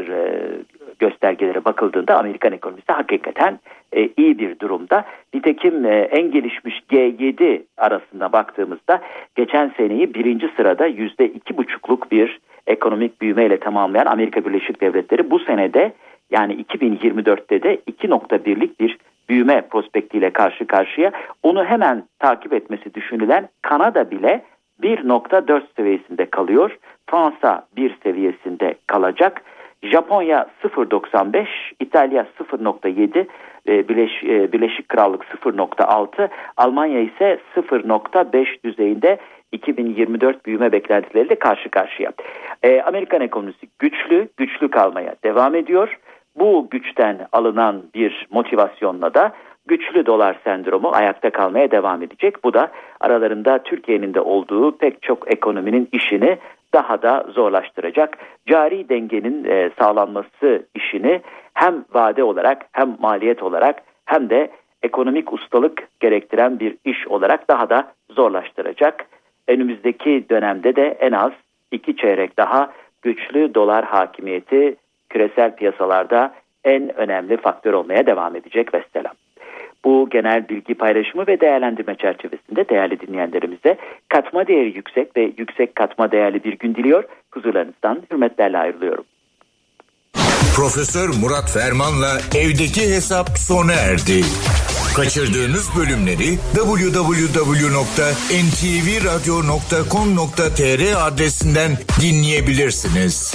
göstergelere bakıldığında Amerikan ekonomisi hakikaten e, iyi bir durumda. Nitekim e, en gelişmiş G7 arasında baktığımızda geçen seneyi birinci sırada yüzde iki buçukluk bir ekonomik büyümeyle tamamlayan Amerika Birleşik Devletleri bu senede Yani 2024'te de 2.1'lik bir büyüme prospektiyle karşı karşıya. Onu hemen takip etmesi düşünülen Kanada bile 1.4 seviyesinde kalıyor. Fransa 1 seviyesinde kalacak. Japonya 0.95, İtalya 0.7, e, Birleş, e, Birleşik Krallık 0.6, Almanya ise 0.5 düzeyinde 2024 büyüme beklentileriyle karşı karşıya. E, Amerikan ekonomisi güçlü, güçlü kalmaya devam ediyor. Bu güçten alınan bir motivasyonla da güçlü dolar sendromu ayakta kalmaya devam edecek. Bu da aralarında Türkiye'nin de olduğu pek çok ekonominin işini daha da zorlaştıracak. Cari dengenin e, sağlanması işini hem vade olarak hem maliyet olarak hem de ekonomik ustalık gerektiren bir iş olarak daha da zorlaştıracak. Önümüzdeki dönemde de en az iki çeyrek daha güçlü dolar hakimiyeti küresel piyasalarda en önemli faktör olmaya devam edecek Vesselam. Bu genel bilgi paylaşımı ve değerlendirme çerçevesinde değerli dinleyenlerimize katma değeri yüksek ve yüksek katma değerli bir gün diliyor. Huzurlarınızdan hürmetlerle ayrılıyorum. Profesör Murat Ferman'la evdeki hesap sona erdi. Kaçırdığınız bölümleri www.ntvradio.com.tr adresinden dinleyebilirsiniz.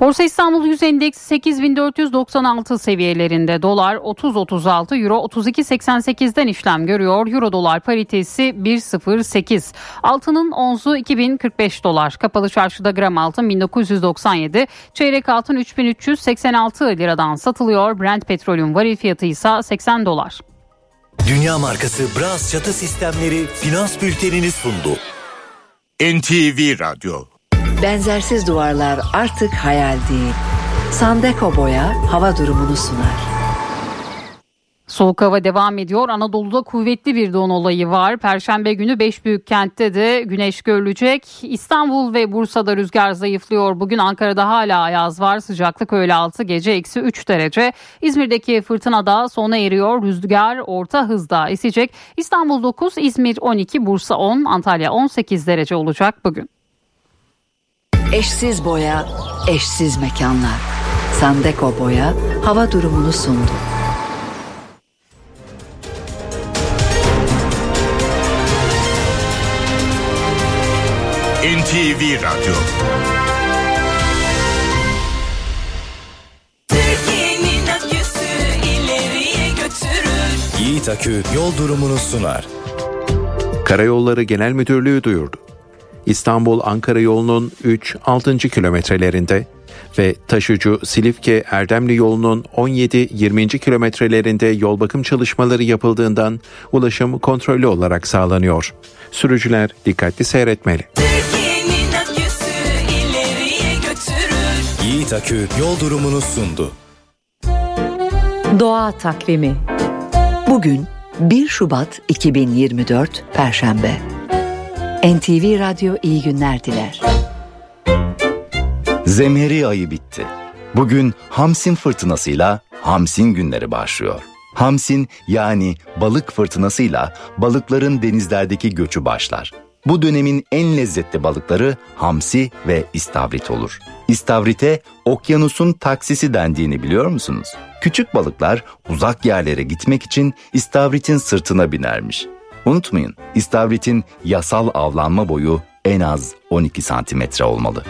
Borsa İstanbul Yüz Endeksi 8496 seviyelerinde dolar 30.36 euro 32.88'den işlem görüyor. Euro dolar paritesi 1.08. Altının onzu 2045 dolar. Kapalı çarşıda gram altın 1997. Çeyrek altın 3386 liradan satılıyor. Brent petrolün varil fiyatı ise 80 dolar. Dünya markası Bras çatı sistemleri finans bültenini sundu. NTV Radyo Benzersiz duvarlar artık hayal değil. Sandeko Boya hava durumunu sunar. Soğuk hava devam ediyor. Anadolu'da kuvvetli bir don olayı var. Perşembe günü 5 büyük kentte de güneş görülecek. İstanbul ve Bursa'da rüzgar zayıflıyor. Bugün Ankara'da hala ayaz var. Sıcaklık öğle altı gece eksi 3 derece. İzmir'deki fırtına da sona eriyor. Rüzgar orta hızda esecek. İstanbul 9, İzmir 12, Bursa 10, Antalya 18 derece olacak bugün. Eşsiz boya, eşsiz mekanlar. Sandeko Boya hava durumunu sundu. NTV Radyo. Yiğit Akü yol durumunu sunar. Karayolları Genel Müdürlüğü duyurdu. İstanbul-Ankara yolunun 3-6. kilometrelerinde ve taşıcı Silifke Erdemli yolunun 17-20. kilometrelerinde yol bakım çalışmaları yapıldığından ulaşım kontrollü olarak sağlanıyor. Sürücüler dikkatli seyretmeli. Yiğit Akü yol durumunu sundu. Doğa takvimi. Bugün 1 Şubat 2024 Perşembe. NTV Radyo iyi günler diler. Zemheri ayı bitti. Bugün Hamsin fırtınasıyla Hamsin günleri başlıyor. Hamsin yani balık fırtınasıyla balıkların denizlerdeki göçü başlar. Bu dönemin en lezzetli balıkları hamsi ve istavrit olur. İstavrite okyanusun taksisi dendiğini biliyor musunuz? Küçük balıklar uzak yerlere gitmek için istavritin sırtına binermiş. Unutmayın, istavritin yasal avlanma boyu en az 12 santimetre olmalı.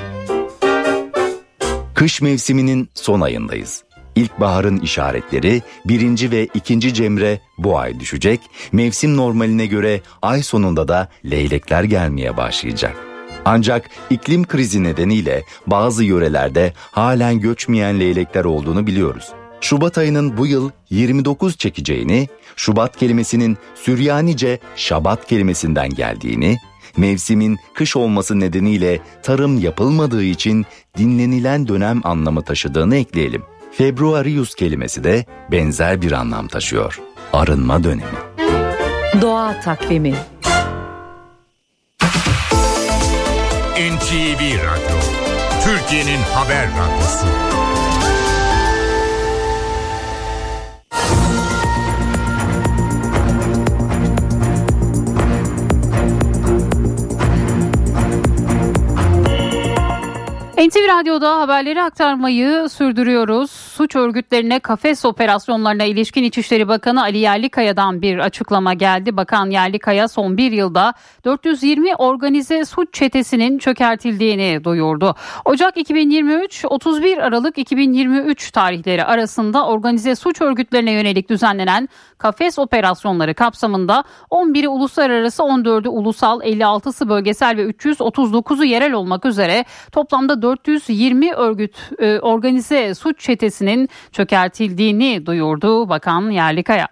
Kış mevsiminin son ayındayız. İlkbaharın işaretleri birinci ve ikinci cemre bu ay düşecek. Mevsim normaline göre ay sonunda da leylekler gelmeye başlayacak. Ancak iklim krizi nedeniyle bazı yörelerde halen göçmeyen leylekler olduğunu biliyoruz. Şubat ayının bu yıl 29 çekeceğini, Şubat kelimesinin Süryanice Şabat kelimesinden geldiğini, mevsimin kış olması nedeniyle tarım yapılmadığı için dinlenilen dönem anlamı taşıdığını ekleyelim. Februarius kelimesi de benzer bir anlam taşıyor. Arınma dönemi. Doğa takvimi. NTV Radyo Türkiye'nin haber radyosu you NTV Radyo'da haberleri aktarmayı sürdürüyoruz. Suç örgütlerine kafes operasyonlarına ilişkin İçişleri Bakanı Ali Yerlikaya'dan bir açıklama geldi. Bakan Yerlikaya son bir yılda 420 organize suç çetesinin çökertildiğini duyurdu. Ocak 2023, 31 Aralık 2023 tarihleri arasında organize suç örgütlerine yönelik düzenlenen kafes operasyonları kapsamında 11'i uluslararası 14'ü ulusal 56'sı bölgesel ve 339'u yerel olmak üzere toplamda 420 örgüt e, organize suç çetesinin çökertildiğini duyurdu Bakan Yerlikaya.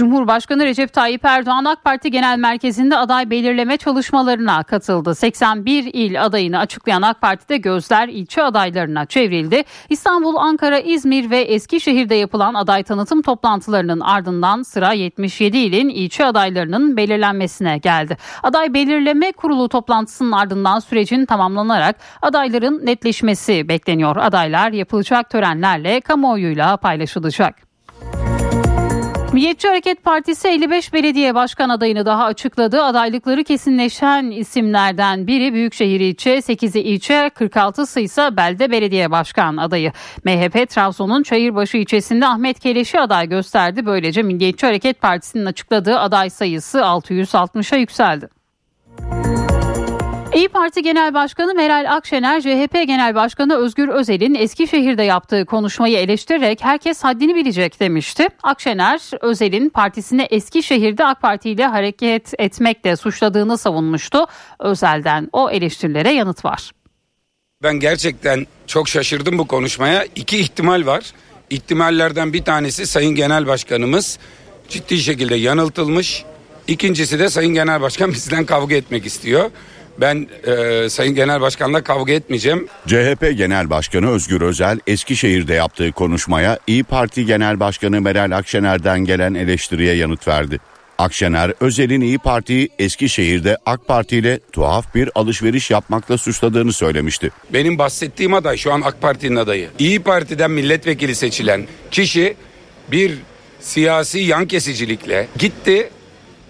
Cumhurbaşkanı Recep Tayyip Erdoğan AK Parti Genel Merkezi'nde aday belirleme çalışmalarına katıldı. 81 il adayını açıklayan AK Parti'de gözler ilçe adaylarına çevrildi. İstanbul, Ankara, İzmir ve Eskişehir'de yapılan aday tanıtım toplantılarının ardından sıra 77 ilin ilçe adaylarının belirlenmesine geldi. Aday belirleme kurulu toplantısının ardından sürecin tamamlanarak adayların netleşmesi bekleniyor. Adaylar yapılacak törenlerle kamuoyuyla paylaşılacak. Milliyetçi Hareket Partisi 55 belediye başkan adayını daha açıkladı. Adaylıkları kesinleşen isimlerden biri Büyükşehir ilçe, 8'i ilçe, 46'sı ise belde belediye başkan adayı. MHP Trabzon'un Çayırbaşı ilçesinde Ahmet Keleş'i aday gösterdi. Böylece Milliyetçi Hareket Partisi'nin açıkladığı aday sayısı 660'a yükseldi. İyi Parti Genel Başkanı Meral Akşener, CHP Genel Başkanı Özgür Özel'in Eskişehir'de yaptığı konuşmayı eleştirerek herkes haddini bilecek demişti. Akşener, Özel'in partisini Eskişehir'de AK Parti ile hareket etmekle suçladığını savunmuştu. Özel'den o eleştirilere yanıt var. Ben gerçekten çok şaşırdım bu konuşmaya. İki ihtimal var. İhtimallerden bir tanesi Sayın Genel Başkanımız ciddi şekilde yanıltılmış. İkincisi de Sayın Genel Başkan bizden kavga etmek istiyor. Ben e, Sayın Genel Başkan'la kavga etmeyeceğim. CHP Genel Başkanı Özgür Özel Eskişehir'de yaptığı konuşmaya İyi Parti Genel Başkanı Meral Akşener'den gelen eleştiriye yanıt verdi. Akşener, Özel'in İyi Parti'yi Eskişehir'de AK Parti ile tuhaf bir alışveriş yapmakla suçladığını söylemişti. Benim bahsettiğim aday şu an AK Parti'nin adayı. İyi Parti'den milletvekili seçilen kişi bir siyasi yan kesicilikle gitti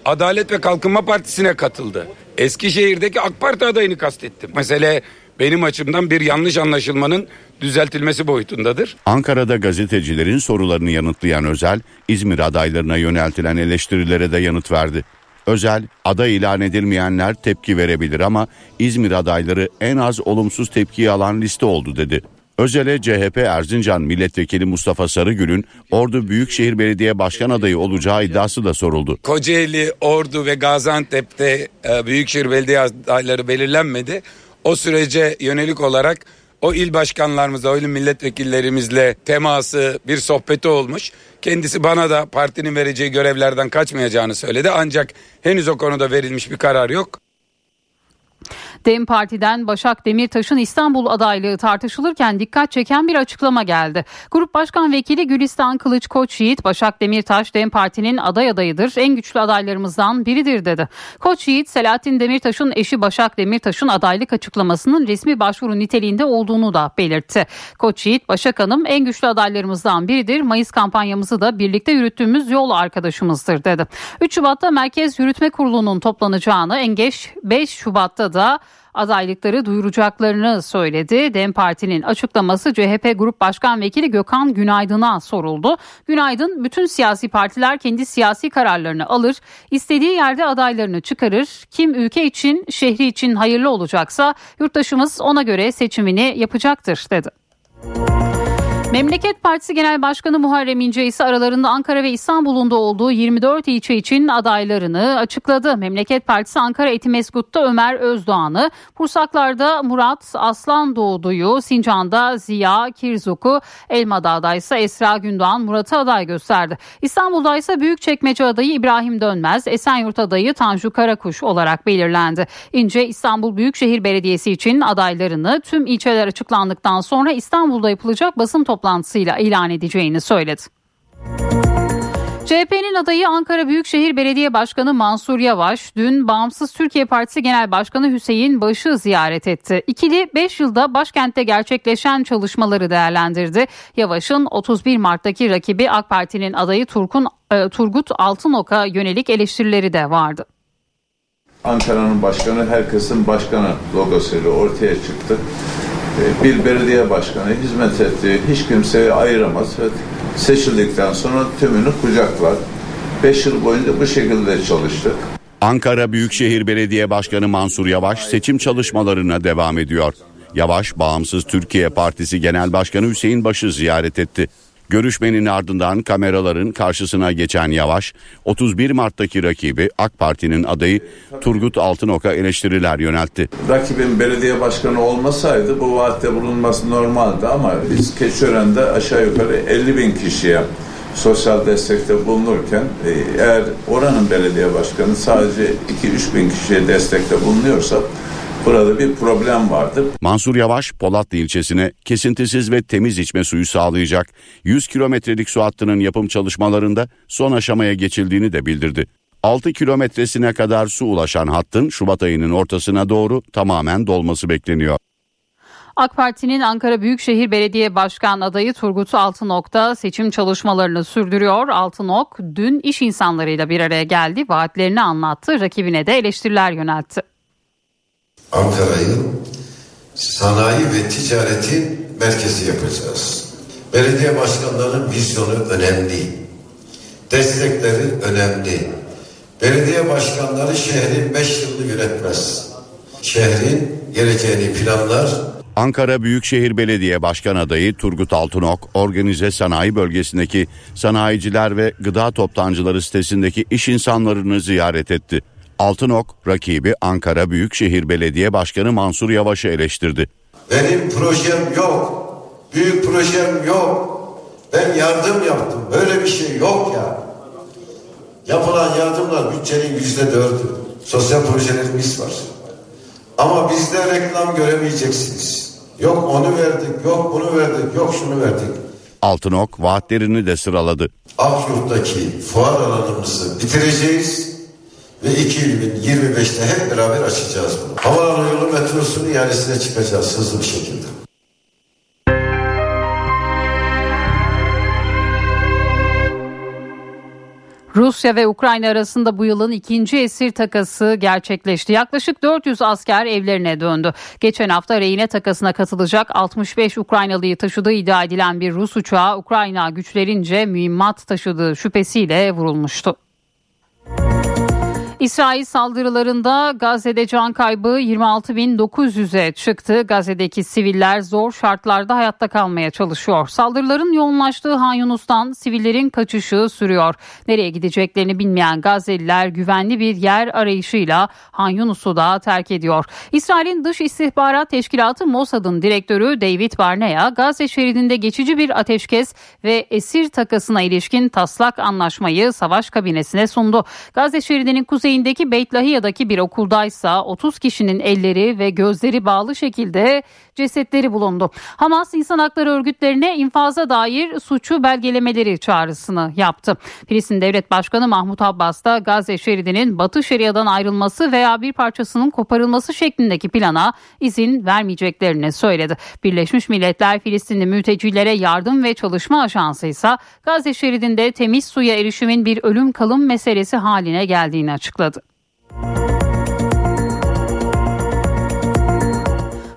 Adalet ve Kalkınma Partisi'ne katıldı. Eskişehir'deki AK Parti adayını kastettim. Mesele benim açımdan bir yanlış anlaşılmanın düzeltilmesi boyutundadır. Ankara'da gazetecilerin sorularını yanıtlayan Özel, İzmir adaylarına yöneltilen eleştirilere de yanıt verdi. Özel, aday ilan edilmeyenler tepki verebilir ama İzmir adayları en az olumsuz tepkiyi alan liste oldu dedi. Özel'e CHP Erzincan Milletvekili Mustafa Sarıgül'ün Ordu Büyükşehir Belediye Başkan adayı olacağı iddiası da soruldu. Kocaeli, Ordu ve Gaziantep'te e, Büyükşehir Belediye adayları belirlenmedi. O sürece yönelik olarak o il başkanlarımızla, o il milletvekillerimizle teması, bir sohbeti olmuş. Kendisi bana da partinin vereceği görevlerden kaçmayacağını söyledi. Ancak henüz o konuda verilmiş bir karar yok. DEM Parti'den Başak Demirtaş'ın İstanbul adaylığı tartışılırken dikkat çeken bir açıklama geldi. Grup Başkan Vekili Gülistan Kılıç Koç Yiğit, Başak Demirtaş DEM Parti'nin aday adayıdır, en güçlü adaylarımızdan biridir dedi. Koç Yiğit, Selahattin Demirtaş'ın eşi Başak Demirtaş'ın adaylık açıklamasının resmi başvuru niteliğinde olduğunu da belirtti. Koç Yiğit, Başak Hanım en güçlü adaylarımızdan biridir, Mayıs kampanyamızı da birlikte yürüttüğümüz yol arkadaşımızdır dedi. 3 Şubat'ta Merkez Yürütme Kurulu'nun toplanacağını, en geç 5 Şubat'ta da adaylıkları duyuracaklarını söyledi. DEM Parti'nin açıklaması CHP Grup Başkan Vekili Gökhan Günaydın'a soruldu. Günaydın bütün siyasi partiler kendi siyasi kararlarını alır, istediği yerde adaylarını çıkarır. Kim ülke için, şehri için hayırlı olacaksa yurttaşımız ona göre seçimini yapacaktır dedi. Memleket Partisi Genel Başkanı Muharrem İnce ise aralarında Ankara ve İstanbul'un da olduğu 24 ilçe için adaylarını açıkladı. Memleket Partisi Ankara Etimesgut'ta Ömer Özdoğan'ı, Pursaklar'da Murat Aslan Doğdu'yu, Sincan'da Ziya Kirzuk'u, Elmadağ'da ise Esra Gündoğan Murat'ı aday gösterdi. İstanbul'da ise Büyükçekmece adayı İbrahim Dönmez, Esenyurt adayı Tanju Karakuş olarak belirlendi. İnce İstanbul Büyükşehir Belediyesi için adaylarını tüm ilçeler açıklandıktan sonra İstanbul'da yapılacak basın toplantısında toplantısıyla ilan edeceğini söyledi. CHP'nin adayı Ankara Büyükşehir Belediye Başkanı Mansur Yavaş dün Bağımsız Türkiye Partisi Genel Başkanı Hüseyin Baş'ı ziyaret etti. İkili 5 yılda başkentte gerçekleşen çalışmaları değerlendirdi. Yavaş'ın 31 Mart'taki rakibi AK Parti'nin adayı Turkun, e, Turgut Altınok'a yönelik eleştirileri de vardı. Ankara'nın başkanı herkesin başkanı logosuyla ortaya çıktı. Ee, Bir belediye başkanı hizmet ettiği hiç kimseyi ayıramaz seçildikten sonra tümünü kucaklar. Beş yıl boyunca bu şekilde çalıştık. Ankara Büyükşehir Belediye Başkanı Mansur Yavaş seçim çalışmalarına devam ediyor. Yavaş, Bağımsız Türkiye Partisi Genel Başkanı Hüseyin Baş'ı ziyaret etti. Görüşmenin ardından kameraların karşısına geçen Yavaş, 31 Mart'taki rakibi AK Parti'nin adayı Turgut Altınok'a eleştiriler yöneltti. Rakibin belediye başkanı olmasaydı bu vaatte bulunması normaldi ama biz Keçiören'de aşağı yukarı 50 bin kişiye sosyal destekte bulunurken e, eğer oranın belediye başkanı sadece 2-3 bin kişiye destekte bulunuyorsa burada bir problem vardır. Mansur Yavaş, Polatlı ilçesine kesintisiz ve temiz içme suyu sağlayacak 100 kilometrelik su hattının yapım çalışmalarında son aşamaya geçildiğini de bildirdi. 6 kilometresine kadar su ulaşan hattın Şubat ayının ortasına doğru tamamen dolması bekleniyor. AK Parti'nin Ankara Büyükşehir Belediye Başkan adayı Turgut Altınok da seçim çalışmalarını sürdürüyor. Altınok dün iş insanlarıyla bir araya geldi, vaatlerini anlattı, rakibine de eleştiriler yöneltti. Ankara'yı sanayi ve ticaretin merkezi yapacağız. Belediye başkanlarının vizyonu önemli. Destekleri önemli. Belediye başkanları şehrin 5 yılını yönetmez. Şehrin geleceğini planlar, Ankara Büyükşehir Belediye Başkan adayı Turgut Altınok, organize sanayi bölgesindeki sanayiciler ve gıda toptancıları sitesindeki iş insanlarını ziyaret etti. Altınok, rakibi Ankara Büyükşehir Belediye Başkanı Mansur Yavaş'ı eleştirdi. benim projem yok. Büyük projem yok. Ben yardım yaptım. Böyle bir şey yok ya. Yapılan yardımlar bütçenin yüzde dördü. Sosyal projelerimiz var. Ama bizde reklam göremeyeceksiniz. Yok onu verdik, yok bunu verdik, yok şunu verdik. Altınok vaatlerini de sıraladı. Akyurt'taki fuar alanımızı bitireceğiz ve 2025'te hep beraber açacağız bunu. Havaalanı yolu metrosunun ihalesine çıkacağız hızlı bir şekilde. Rusya ve Ukrayna arasında bu yılın ikinci esir takası gerçekleşti. Yaklaşık 400 asker evlerine döndü. Geçen hafta rehine takasına katılacak 65 Ukraynalıyı taşıdığı iddia edilen bir Rus uçağı Ukrayna güçlerince mühimmat taşıdığı şüphesiyle vurulmuştu. İsrail saldırılarında Gazze'de can kaybı 26.900'e çıktı. Gazze'deki siviller zor şartlarda hayatta kalmaya çalışıyor. Saldırıların yoğunlaştığı Han Yunus'tan sivillerin kaçışı sürüyor. Nereye gideceklerini bilmeyen Gazze'liler güvenli bir yer arayışıyla Han Yunus'u da terk ediyor. İsrail'in Dış İstihbarat Teşkilatı Mossad'ın direktörü David Barnea, Gazze şeridinde geçici bir ateşkes ve esir takasına ilişkin taslak anlaşmayı savaş kabinesine sundu. Gazze şeridinin kuzeyindeki Beit Lahiya'daki bir okuldaysa 30 kişinin elleri ve gözleri bağlı şekilde cesetleri bulundu. Hamas insan hakları örgütlerine infaza dair suçu belgelemeleri çağrısını yaptı. Filistin Devlet Başkanı Mahmut Abbas da Gazze şeridinin Batı Şeria'dan ayrılması veya bir parçasının koparılması şeklindeki plana izin vermeyeceklerini söyledi. Birleşmiş Milletler Filistinli mültecilere yardım ve çalışma ajansı ise Gazze şeridinde temiz suya erişimin bir ölüm kalım meselesi haline geldiğini açıkladı.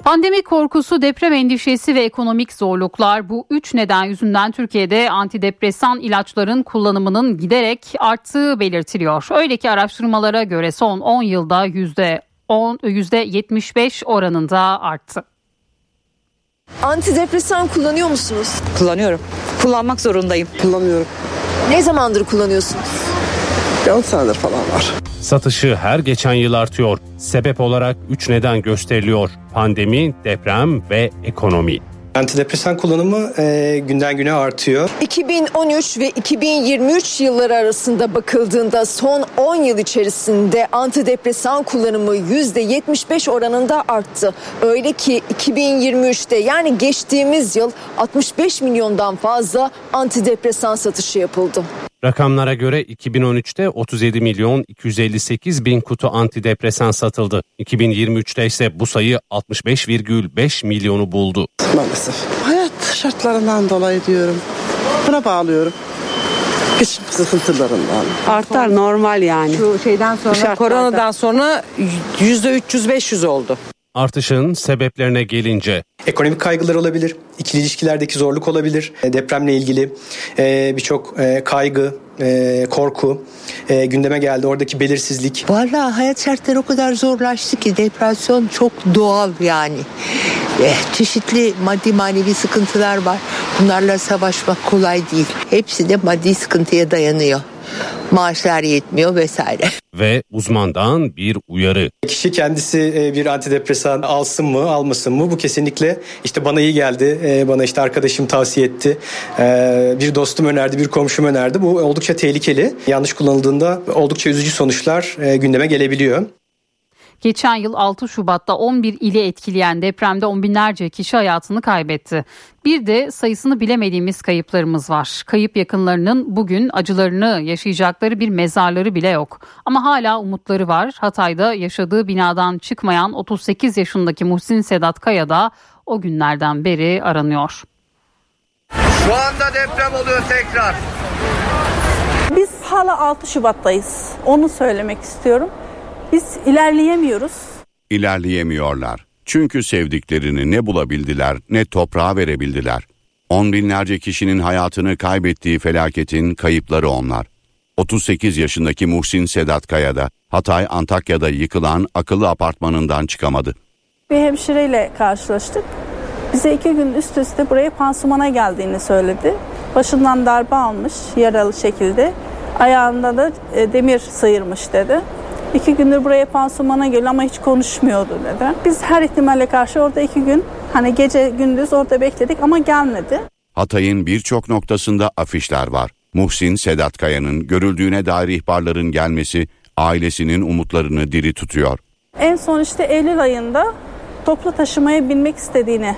Pandemi korkusu, deprem endişesi ve ekonomik zorluklar bu üç neden yüzünden Türkiye'de antidepresan ilaçların kullanımının giderek arttığı belirtiliyor. Öyle ki araştırmalara göre son 10 yılda yüzde 10, %75 oranında arttı. Antidepresan kullanıyor musunuz? Kullanıyorum. Kullanmak zorundayım. Kullanıyorum. Ne zamandır kullanıyorsunuz? 10 senedir falan var. Satışı her geçen yıl artıyor. Sebep olarak 3 neden gösteriliyor. Pandemi, deprem ve ekonomi. Antidepresan kullanımı e, günden güne artıyor. 2013 ve 2023 yılları arasında bakıldığında son 10 yıl içerisinde antidepresan kullanımı %75 oranında arttı. Öyle ki 2023'te yani geçtiğimiz yıl 65 milyondan fazla antidepresan satışı yapıldı. Rakamlara göre 2013'te 37 milyon 258 bin kutu antidepresan satıldı. 2023'te ise bu sayı 65,5 milyonu buldu. Maalesef. Hayat şartlarından dolayı diyorum. Buna bağlıyorum. kış sıkıntılarından. Artar normal yani. Şu şeyden sonra şartlarda. koronadan sonra yüzde 300-500 oldu. Artışın sebeplerine gelince Ekonomik kaygılar olabilir, ikili ilişkilerdeki zorluk olabilir, e, depremle ilgili e, birçok e, kaygı, korku gündeme geldi. Oradaki belirsizlik. Vallahi hayat şartları o kadar zorlaştı ki depresyon çok doğal yani. Çeşitli maddi manevi sıkıntılar var. Bunlarla savaşmak kolay değil. Hepsi de maddi sıkıntıya dayanıyor. Maaşlar yetmiyor vesaire. ve uzmandan bir uyarı. Kişi kendisi e, bir antidepresan alsın mı almasın mı bu kesinlikle işte bana iyi geldi e, bana işte arkadaşım tavsiye etti e, bir dostum önerdi bir komşum önerdi bu oldukça tehlikeli yanlış kullanıldığında oldukça üzücü sonuçlar gündeme gelebiliyor. Geçen yıl 6 Şubat'ta 11 ili etkileyen depremde on binlerce kişi hayatını kaybetti. Bir de sayısını bilemediğimiz kayıplarımız var. Kayıp yakınlarının bugün acılarını yaşayacakları bir mezarları bile yok. Ama hala umutları var. Hatay'da yaşadığı binadan çıkmayan 38 yaşındaki Muhsin Sedat Kaya da o günlerden beri aranıyor. Şu anda deprem oluyor tekrar. Biz hala 6 Şubat'tayız. Onu söylemek istiyorum. Biz ilerleyemiyoruz. İlerleyemiyorlar. Çünkü sevdiklerini ne bulabildiler ne toprağa verebildiler. On binlerce kişinin hayatını kaybettiği felaketin kayıpları onlar. 38 yaşındaki Muhsin Sedat Kaya da Hatay Antakya'da yıkılan akıllı apartmanından çıkamadı. Bir hemşireyle karşılaştık. Bize iki gün üst üste buraya pansumana geldiğini söyledi. Başından darbe almış yaralı şekilde. Ayağında da e, demir sıyırmış dedi. İki gündür buraya pansumana geliyor ama hiç konuşmuyordu dedi. Biz her ihtimalle karşı orada iki gün hani gece gündüz orada bekledik ama gelmedi. Hatay'ın birçok noktasında afişler var. Muhsin Sedat Kaya'nın görüldüğüne dair ihbarların gelmesi ailesinin umutlarını diri tutuyor. En son işte Eylül ayında toplu taşımaya binmek istediğini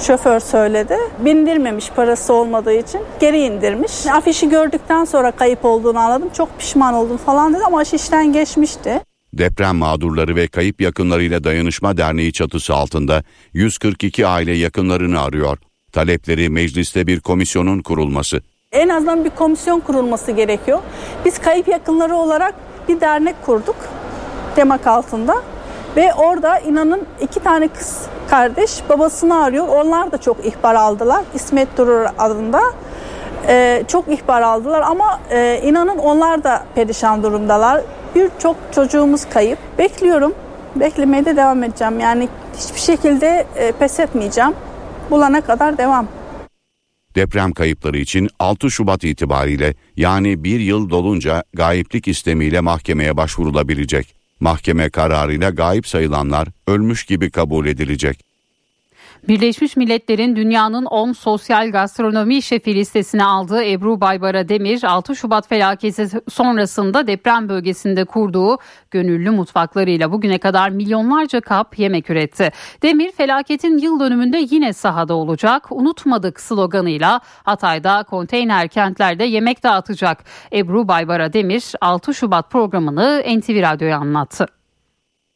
şoför söyledi. Bindirmemiş parası olmadığı için geri indirmiş. Afişi gördükten sonra kayıp olduğunu anladım. Çok pişman oldum falan dedi ama iş işten geçmişti. Deprem mağdurları ve kayıp yakınlarıyla dayanışma derneği çatısı altında 142 aile yakınlarını arıyor. Talepleri mecliste bir komisyonun kurulması. En azından bir komisyon kurulması gerekiyor. Biz kayıp yakınları olarak bir dernek kurduk. Demak altında. Ve orada inanın iki tane kız kardeş babasını arıyor. Onlar da çok ihbar aldılar. İsmet Durur adında. Ee, çok ihbar aldılar ama e, inanın onlar da perişan durumdalar. Birçok çocuğumuz kayıp. Bekliyorum. Beklemeye de devam edeceğim. Yani hiçbir şekilde e, pes etmeyeceğim. Bulana kadar devam. Deprem kayıpları için 6 Şubat itibariyle yani bir yıl dolunca gayiplik istemiyle mahkemeye başvurulabilecek. Mahkeme kararıyla gayip sayılanlar ölmüş gibi kabul edilecek. Birleşmiş Milletler'in dünyanın 10 sosyal gastronomi şefi listesine aldığı Ebru Baybara Demir 6 Şubat felaketi sonrasında deprem bölgesinde kurduğu gönüllü mutfaklarıyla bugüne kadar milyonlarca kap yemek üretti. Demir felaketin yıl dönümünde yine sahada olacak. Unutmadık sloganıyla Hatay'da konteyner kentlerde yemek dağıtacak. Ebru Baybara Demir 6 Şubat programını NTV Radyo'ya anlattı.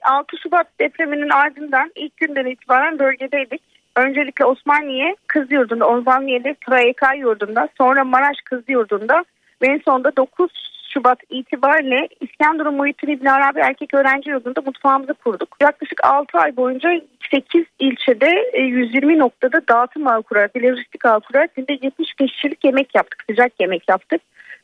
6 Şubat depreminin ardından ilk günden itibaren bölgedeydik. Öncelikle Osmaniye Kız Yurdu'nda, Osmaniye'de TRYK Yurdu'nda, sonra Maraş Kız Yurdu'nda ve en sonunda 9 Şubat itibariyle İskenderun Muhittin İbn Arabi Erkek Öğrenci Yurdu'nda mutfağımızı kurduk. Yaklaşık 6 ay boyunca 8 ilçede e, 120 noktada dağıtım ağı kurarak, lojistik ağı kurarak günde 75 kişilik yemek yaptık, sıcak yemek yaptık.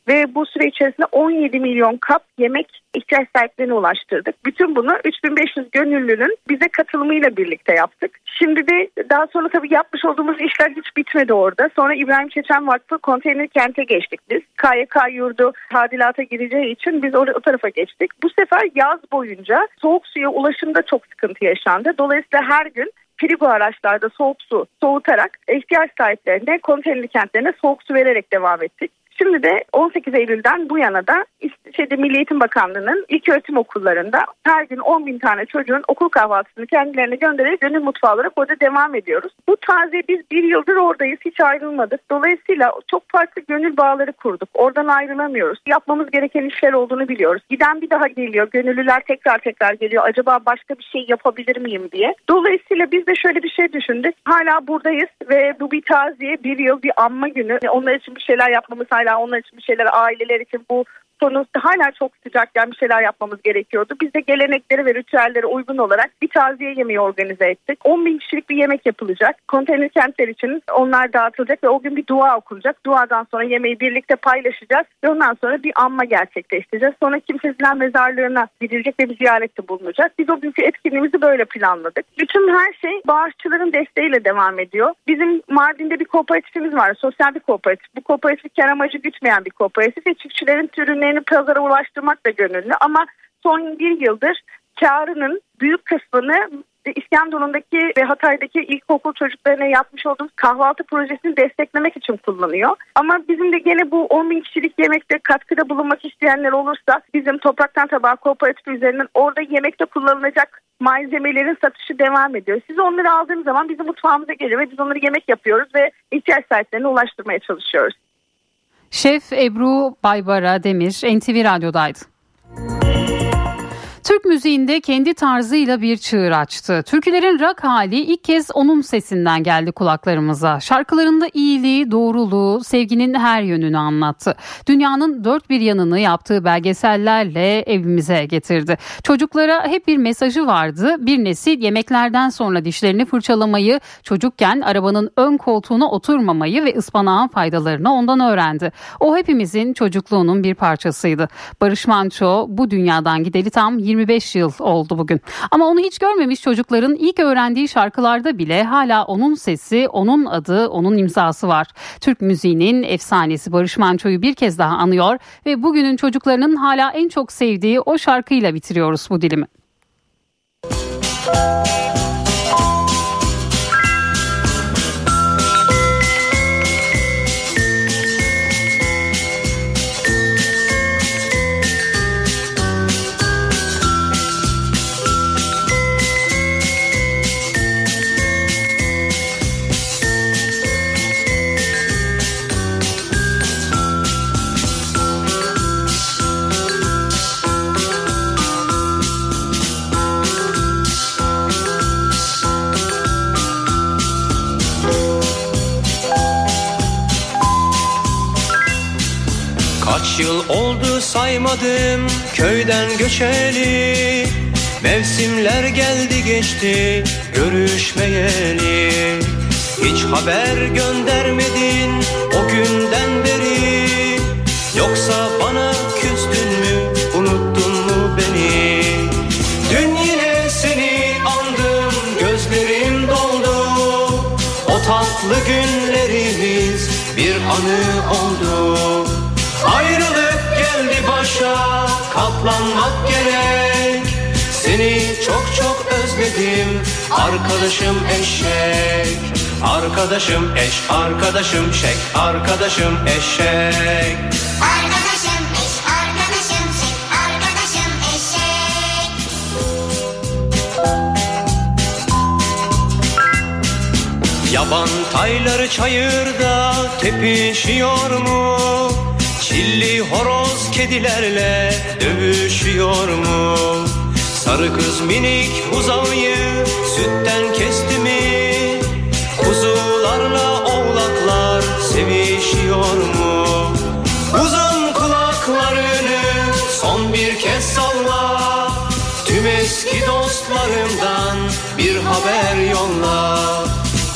Ve bu süre içerisinde 17 milyon kap yemek ihtiyaç sahiplerine ulaştırdık. Bütün bunu 3500 gönüllünün bize katılımıyla birlikte yaptık. Şimdi de daha sonra tabii yapmış olduğumuz işler hiç bitmedi orada. Sonra İbrahim Çeçen Vakfı konteyner kente geçtik biz. KYK yurdu tadilata gireceği için biz o, tarafa geçtik. Bu sefer yaz boyunca soğuk suya ulaşımda çok sıkıntı yaşandı. Dolayısıyla her gün frigo araçlarda soğuk su soğutarak ihtiyaç sahiplerine konteyner kentlerine soğuk su vererek devam ettik. Şimdi de 18 Eylül'den bu yana da şeyde Milli Eğitim Bakanlığı'nın ilk öğretim okullarında her gün 10 bin tane çocuğun okul kahvaltısını kendilerine göndererek gönül mutfağı olarak orada devam ediyoruz. Bu taze biz bir yıldır oradayız hiç ayrılmadık. Dolayısıyla çok farklı gönül bağları kurduk. Oradan ayrılamıyoruz. Yapmamız gereken işler olduğunu biliyoruz. Giden bir daha geliyor. Gönüllüler tekrar tekrar geliyor. Acaba başka bir şey yapabilir miyim diye. Dolayısıyla biz de şöyle bir şey düşündük. Hala buradayız ve bu bir taziye bir yıl bir anma günü. Onlar için bir şeyler yapmamız hala hala onlar için bir şeyler aileler için bu konu hala çok sıcakken bir şeyler yapmamız gerekiyordu. Biz de gelenekleri ve ritüellere uygun olarak bir taziye yemeği organize ettik. 10 bin kişilik bir yemek yapılacak. Konteyner kentler için onlar dağıtılacak ve o gün bir dua okunacak. Duadan sonra yemeği birlikte paylaşacağız ve ondan sonra bir anma gerçekleştireceğiz. Sonra kimsesinden mezarlığına gidilecek ve bir ziyarette bulunacak. Biz o günkü etkinliğimizi böyle planladık. Bütün her şey bağışçıların desteğiyle devam ediyor. Bizim Mardin'de bir kooperatifimiz var. Sosyal bir kooperatif. Bu kooperatif kar amacı gütmeyen bir kooperatif ve çiftçilerin türünlerini pazara ulaştırmak da gönüllü. Ama son bir yıldır karının büyük kısmını İskenderun'daki ve Hatay'daki ilkokul çocuklarına yapmış olduğumuz kahvaltı projesini desteklemek için kullanıyor. Ama bizim de gene bu 10 bin kişilik yemekte katkıda bulunmak isteyenler olursa bizim Topraktan Tabağı Kooperatifi üzerinden orada yemekte kullanılacak malzemelerin satışı devam ediyor. Siz onları aldığınız zaman bizim mutfağımıza geliyor ve biz onları yemek yapıyoruz ve ihtiyaç sahiplerine ulaştırmaya çalışıyoruz. Şef Ebru Baybara Demir NTV Radyo'daydı. Türk müziğinde kendi tarzıyla bir çığır açtı. Türkülerin rock hali ilk kez onun sesinden geldi kulaklarımıza. Şarkılarında iyiliği, doğruluğu, sevginin her yönünü anlattı. Dünyanın dört bir yanını yaptığı belgesellerle evimize getirdi. Çocuklara hep bir mesajı vardı. Bir nesil yemeklerden sonra dişlerini fırçalamayı, çocukken arabanın ön koltuğuna oturmamayı ve ıspanağın faydalarını ondan öğrendi. O hepimizin çocukluğunun bir parçasıydı. Barış Manço bu dünyadan gideli tam 25 yıl oldu bugün. Ama onu hiç görmemiş çocukların ilk öğrendiği şarkılarda bile hala onun sesi, onun adı, onun imzası var. Türk müziğinin efsanesi Barış Manço'yu bir kez daha anıyor ve bugünün çocuklarının hala en çok sevdiği o şarkıyla bitiriyoruz bu dilimi. Yıl oldu saymadım köyden göçeli. Mevsimler geldi geçti görüşmeyeli. Hiç haber göndermedin arkadaşım eşek Arkadaşım eş arkadaşım şek arkadaşım eşek Arkadaşım eş, arkadaşım şek, arkadaşım eşek. Yaban tayları çayırda tepişiyor mu? Çilli horoz kedilerle dövüşüyor mu? Sarı kız minik buzağıyı sütten kesti mi? Kuzularla oğlaklar sevişiyor mu? Uzun kulaklarını son bir kez salla Tüm eski dostlarımdan bir haber yolla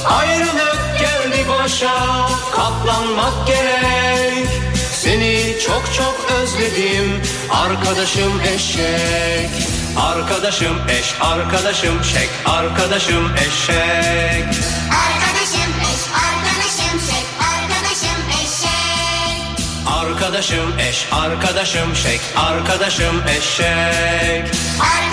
Ayrılık geldi başa katlanmak gerek Seni çok çok özledim arkadaşım eşek Arkadaşım eş arkadaşım şek arkadaşım eşek Arkadaşım eş, arkadaşım şek, arkadaşım eşek. Arkadaşım eş arkadaşım şek arkadaşım eşek Arkadaşım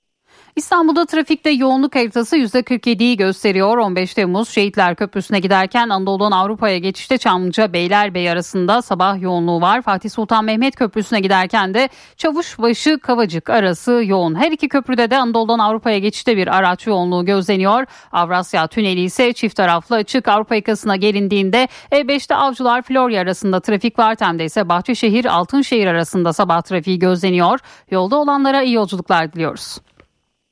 İstanbul'da trafikte yoğunluk haritası %47'yi gösteriyor. 15 Temmuz Şehitler Köprüsü'ne giderken Anadolu'dan Avrupa'ya geçişte Çamlıca Beylerbeyi arasında sabah yoğunluğu var. Fatih Sultan Mehmet Köprüsü'ne giderken de Çavuşbaşı Kavacık arası yoğun. Her iki köprüde de Anadolu'dan Avrupa'ya geçişte bir araç yoğunluğu gözleniyor. Avrasya Tüneli ise çift taraflı açık Avrupa yakasına gelindiğinde E5'te Avcılar Florya arasında trafik var. Tem'de ise Bahçeşehir Altınşehir arasında sabah trafiği gözleniyor. Yolda olanlara iyi yolculuklar diliyoruz.